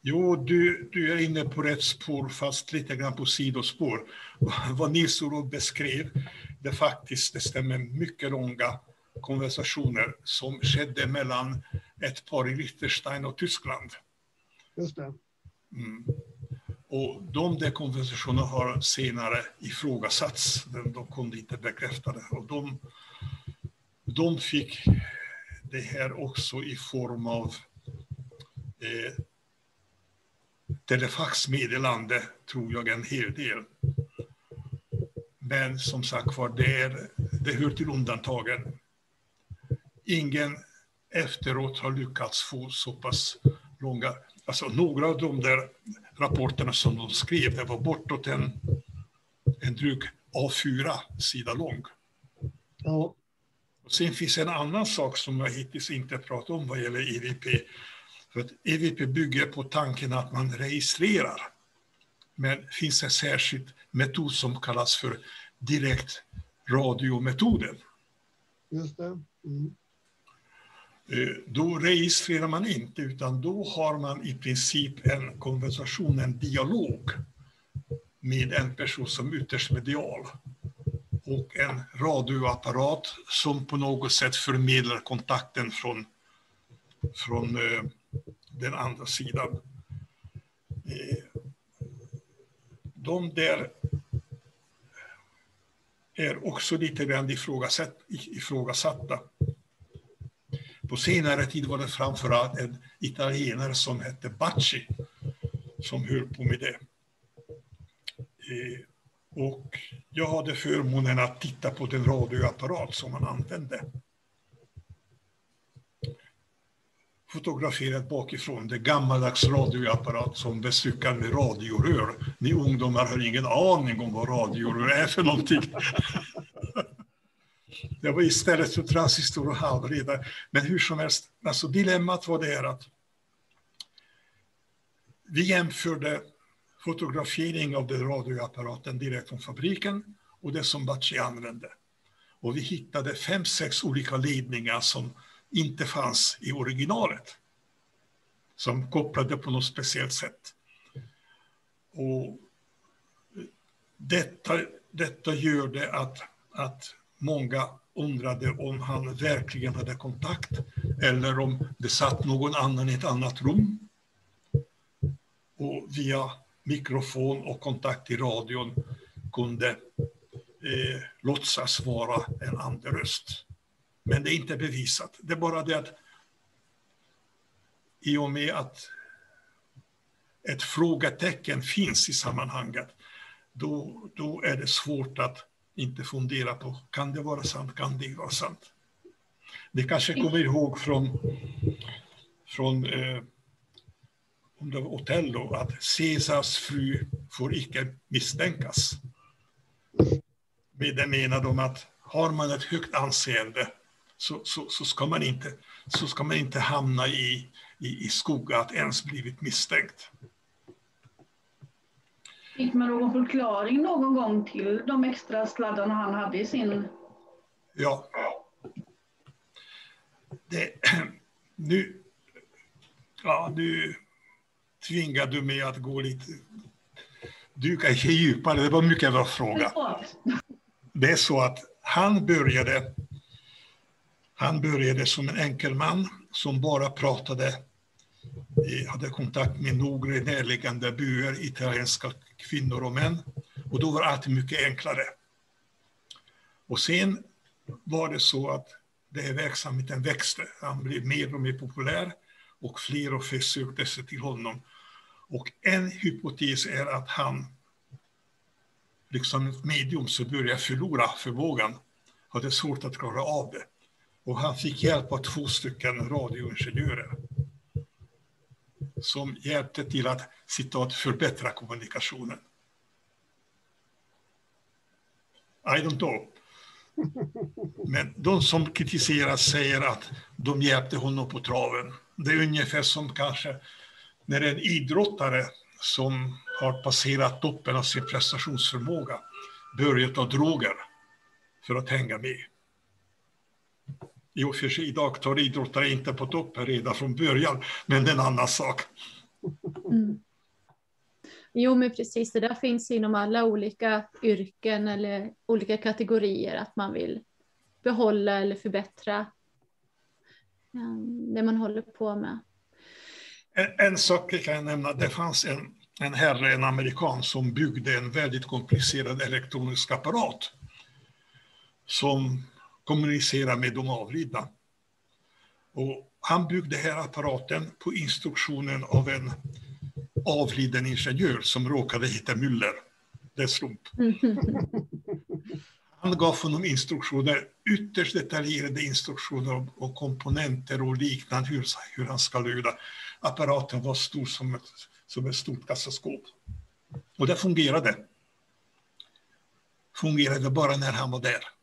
Jo, du, du är inne på rätt spår, fast lite grann på sidospår. *laughs* Vad Nils Olof beskrev, det faktiskt det stämmer mycket långa konversationer som skedde mellan ett par i Liechtenstein och Tyskland. Just det. Mm. Och de där konversationerna har senare ifrågasatts. De kunde inte bekräfta det. Och de, de fick det här också i form av eh, telefaxmeddelande, tror jag, en hel del. Men som sagt var, det, det hör till undantagen. Ingen efteråt har lyckats få så pass långa... Alltså några av de där rapporterna som de skrev, det var bortåt en, en dryg A4-sida lång. Ja. Och sen finns en annan sak som jag hittills inte pratat om vad gäller EVP. För att EVP bygger på tanken att man registrerar. Men det finns en särskild metod som kallas för direkt radiometoden. Just det. Mm. Eh, då registrerar man inte, utan då har man i princip en konversation, en dialog med en person som ytterst medial och en radioapparat som på något sätt förmedlar kontakten från, från eh, den andra sidan. Eh, de där är också lite grann ifrågasatt, ifrågasatta. På senare tid var det framförallt en italienare som hette Bacci som höll på med det. Eh, och jag hade förmånen att titta på den radioapparat som han använde. Fotograferat bakifrån, det gammaldags radioapparat som bestyckad med radiorör. Ni ungdomar har ingen aning om vad radiorör är för någonting. *laughs* Det var istället för transistor och halvledare. Men hur som helst, alltså dilemmat var det här att vi jämförde fotografering av den radioapparaten direkt från fabriken och det som Batshi använde. Och vi hittade fem, sex olika ledningar som inte fanns i originalet. Som kopplade på något speciellt sätt. Och detta, detta gjorde att, att många undrade om han verkligen hade kontakt eller om det satt någon annan i ett annat rum. Och via mikrofon och kontakt i radion kunde eh, låtsas vara en andröst. Men det är inte bevisat. Det är bara det att i och med att ett frågetecken finns i sammanhanget, då, då är det svårt att inte fundera på, kan det vara sant, kan det vara sant? Ni kanske kommer ihåg från, från eh, om det var Otello, att Caesars fru får icke misstänkas. Med det menar de att har man ett högt anseende så, så, så, ska, man inte, så ska man inte hamna i, i, i skugga att ens blivit misstänkt. Fick man någon förklaring någon gång till de extra sladdarna han hade i sin... Ja. Det, *clears throat* nu, ja, nu tvingar du mig att gå lite... Du inte djupare, det var mycket bra fråga. Det är så att han började, han började som en enkel man som bara pratade hade kontakt med några närliggande byar, italienska kvinnor och män. Och då var allt mycket enklare. Och sen var det så att den här verksamheten växte. Han blev mer och mer populär och fler och fler sökte sig till honom. Och en hypotes är att han, liksom ett medium, så började förlora förmågan. Hade svårt att klara av det. Och han fick hjälp av två stycken radioingenjörer som hjälpte till att citat, förbättra kommunikationen. I don't know. Men de som kritiserar säger att de hjälpte honom på traven. Det är ungefär som kanske när en idrottare som har passerat toppen av sin prestationsförmåga börjar ta droger för att hänga med. Idag tar idrottare inte på toppen redan från början, men det är en annan sak. Mm. Jo, men precis. Det där finns inom alla olika yrken eller olika kategorier, att man vill behålla eller förbättra det man håller på med. En, en sak kan jag nämna, det fanns en, en herre, en amerikan, som byggde en väldigt komplicerad elektronisk apparat som kommunicerar med de avlidna. Och han byggde här apparaten på instruktionen av en avliden ingenjör som råkade heta Müller. Det är slump. *laughs* Han gav honom instruktioner, ytterst detaljerade instruktioner om komponenter och liknande, hur, hur han ska lyda. Apparaten var stor som ett, som ett stort kassaskåp. Och det fungerade. Fungerade bara när han var där.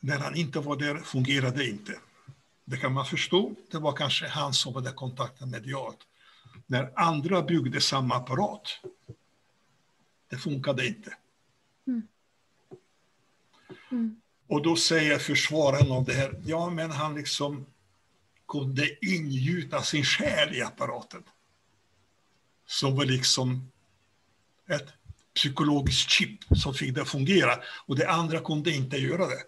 När han inte var där fungerade inte. Det kan man förstå. Det var kanske han som hade kontakten medialt. När andra byggde samma apparat, det funkade inte. Mm. Mm. Och då säger försvararen av det här, ja men han liksom kunde ingjuta sin själ i apparaten. Som var liksom ett psykologiskt chip som fick det att fungera. Och det andra kunde inte göra det.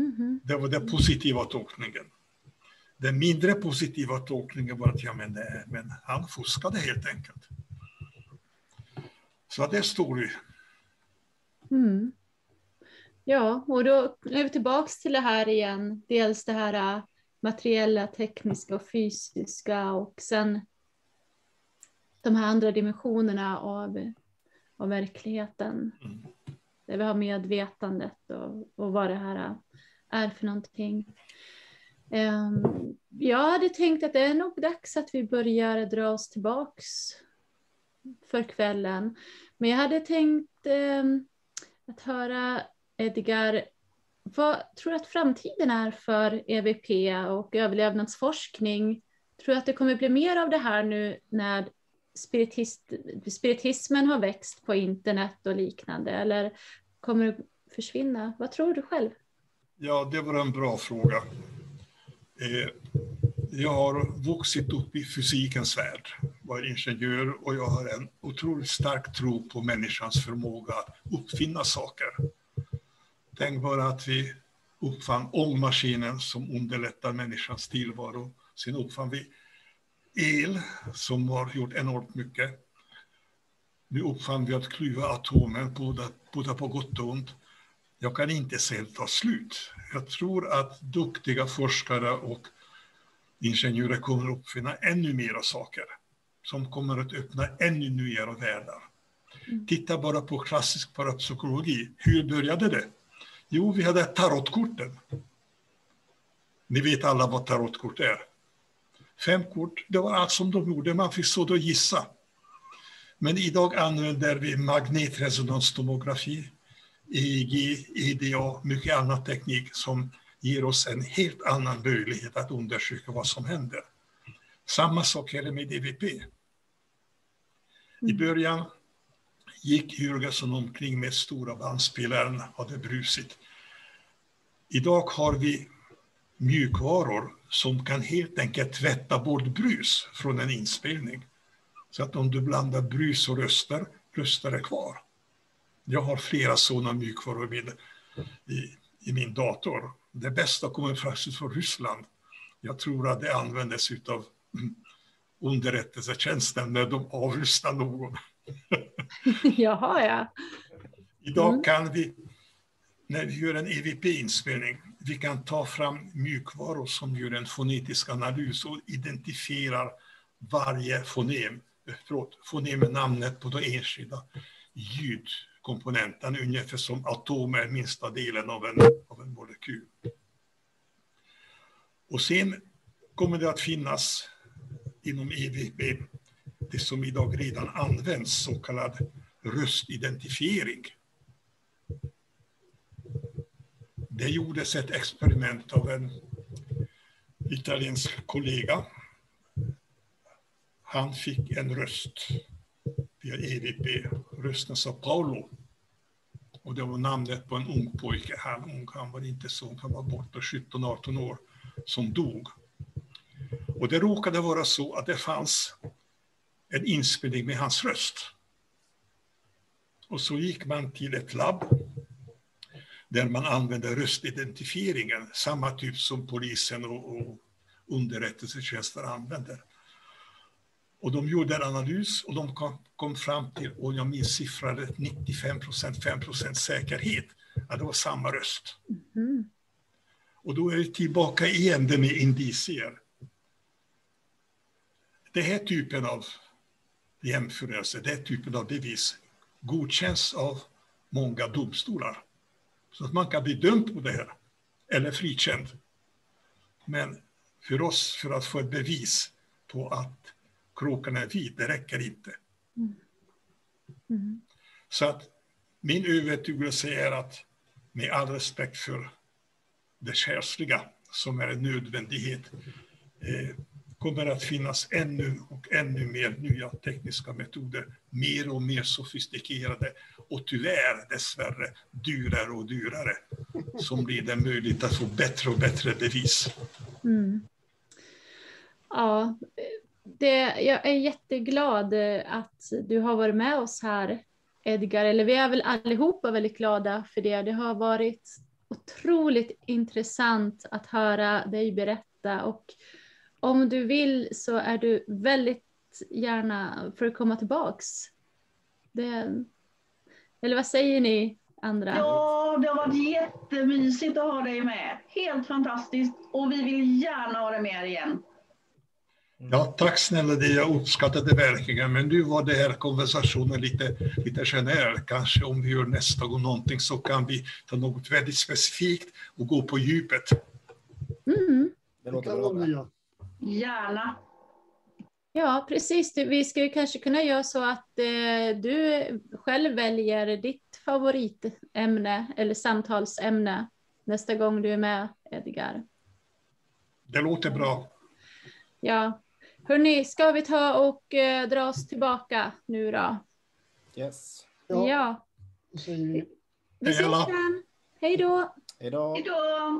Mm. Det var den positiva tolkningen. Den mindre positiva tolkningen var att ja, men, det, men han fuskade helt enkelt. Så det står ju. Mm. Ja, och då är vi tillbaka till det här igen. Dels det här äh, materiella, tekniska och fysiska och sen de här andra dimensionerna av, av verkligheten. Mm. Där vi har medvetandet och, och vad det här är för någonting. Ehm, jag hade tänkt att det är nog dags att vi börjar dra oss tillbaks för kvällen. Men jag hade tänkt ehm, att höra Edgar, vad tror du att framtiden är för EVP och överlevnadsforskning? Tror du att det kommer bli mer av det här nu när spiritist, spiritismen har växt på internet och liknande? Eller kommer att försvinna? Vad tror du själv? Ja, det var en bra fråga. Eh, jag har vuxit upp i fysikens värld, var ingenjör och jag har en otroligt stark tro på människans förmåga att uppfinna saker. Tänk bara att vi uppfann ångmaskinen som underlättar människans tillvaro. Sen uppfann vi el som har gjort enormt mycket. Nu uppfann vi att klyva atomen, både, både på gott och ont. Jag kan inte se det ta slut. Jag tror att duktiga forskare och ingenjörer kommer att uppfinna ännu mera saker som kommer att öppna ännu nyare världar. Mm. Titta bara på klassisk parapsykologi. Hur började det? Jo, vi hade tarotkorten. Ni vet alla vad tarotkort är. Fem kort, det var allt som de gjorde. Man fick så då gissa. Men idag använder vi magnetresonanstomografi, EEG, EDA, mycket annan teknik som ger oss en helt annan möjlighet att undersöka vad som händer. Samma sak gäller med EVP. I mm. början gick Jürgensen omkring med stora bandspelaren, hade brusit. Idag har vi mjukvaror som kan helt enkelt tvätta bort brus från en inspelning. Så att om du blandar brus och röster, röster är kvar. Jag har flera sådana mjukvaror i, i, i min dator. Det bästa kommer faktiskt från Ryssland. Jag tror att det användes av *clears throat* underrättelsetjänsten när de avlyssnar någon. *laughs* Jaha, ja. Idag mm. kan vi, när vi gör en EVP-inspelning, vi kan ta fram mjukvaror som gör en fonetisk analys och identifierar varje fonem, förlåt, fonemnamnet på de enskilda ljudkomponenterna, ungefär som atomer är minsta delen av en, av en molekyl. Och sen kommer det att finnas inom EVP det som idag redan används, så kallad röstidentifiering. Det gjordes ett experiment av en italiensk kollega. Han fick en röst via EVP, rösten sa Paolo. Och det var namnet på en ung pojke. Han, ung, han var inte så ung, han var borta 17-18 år, som dog. Och det råkade vara så att det fanns en inspelning med hans röst. Och så gick man till ett labb där man använde röstidentifieringen, samma typ som polisen och, och underrättelsetjänster använder. Och de gjorde en analys och de kom, kom fram till, och jag minns siffran 95 procent, 5 procent säkerhet, att det var samma röst. Mm. Och då är vi tillbaka igen det med indicier. Den här typen av jämförelse, den typen av bevis godkänns av många domstolar. Så att man kan bli dömd på det här, eller frikänd. Men för oss, för att få ett bevis på att kråkan är vit, det räcker inte. Mm. Mm. Så att min övertygelse är att med all respekt för det kärsliga som är en nödvändighet eh, kommer att finnas ännu och ännu mer nya tekniska metoder, mer och mer sofistikerade och tyvärr dessvärre dyrare och dyrare, som blir det möjligt att få bättre och bättre bevis. Mm. Ja, det, jag är jätteglad eh, att du har varit med oss här, Edgar. Eller vi är väl allihopa väldigt glada för det. Det har varit otroligt intressant att höra dig berätta och om du vill så är du väldigt gärna för att komma tillbaks. Det, eller vad säger ni andra? Ja, det har varit jättemysigt att ha dig med. Helt fantastiskt och vi vill gärna ha dig med igen. Ja, tack snälla det. Jag uppskattar det verkligen. Men nu var det här konversationen lite, lite generell. Kanske om vi gör nästa gång någonting så kan vi ta något väldigt specifikt och gå på djupet. Mm. Det låter bra. Gärna. Ja, precis. Vi skulle kanske kunna göra så att eh, du själv väljer ditt favoritämne eller samtalsämne nästa gång du är med, Edgar. Det låter bra. Ja. Hörni, ska vi ta och eh, dra oss tillbaka nu då? Yes. Ja. ja. Vi ses sen. Hej då. Hej då. Hej då.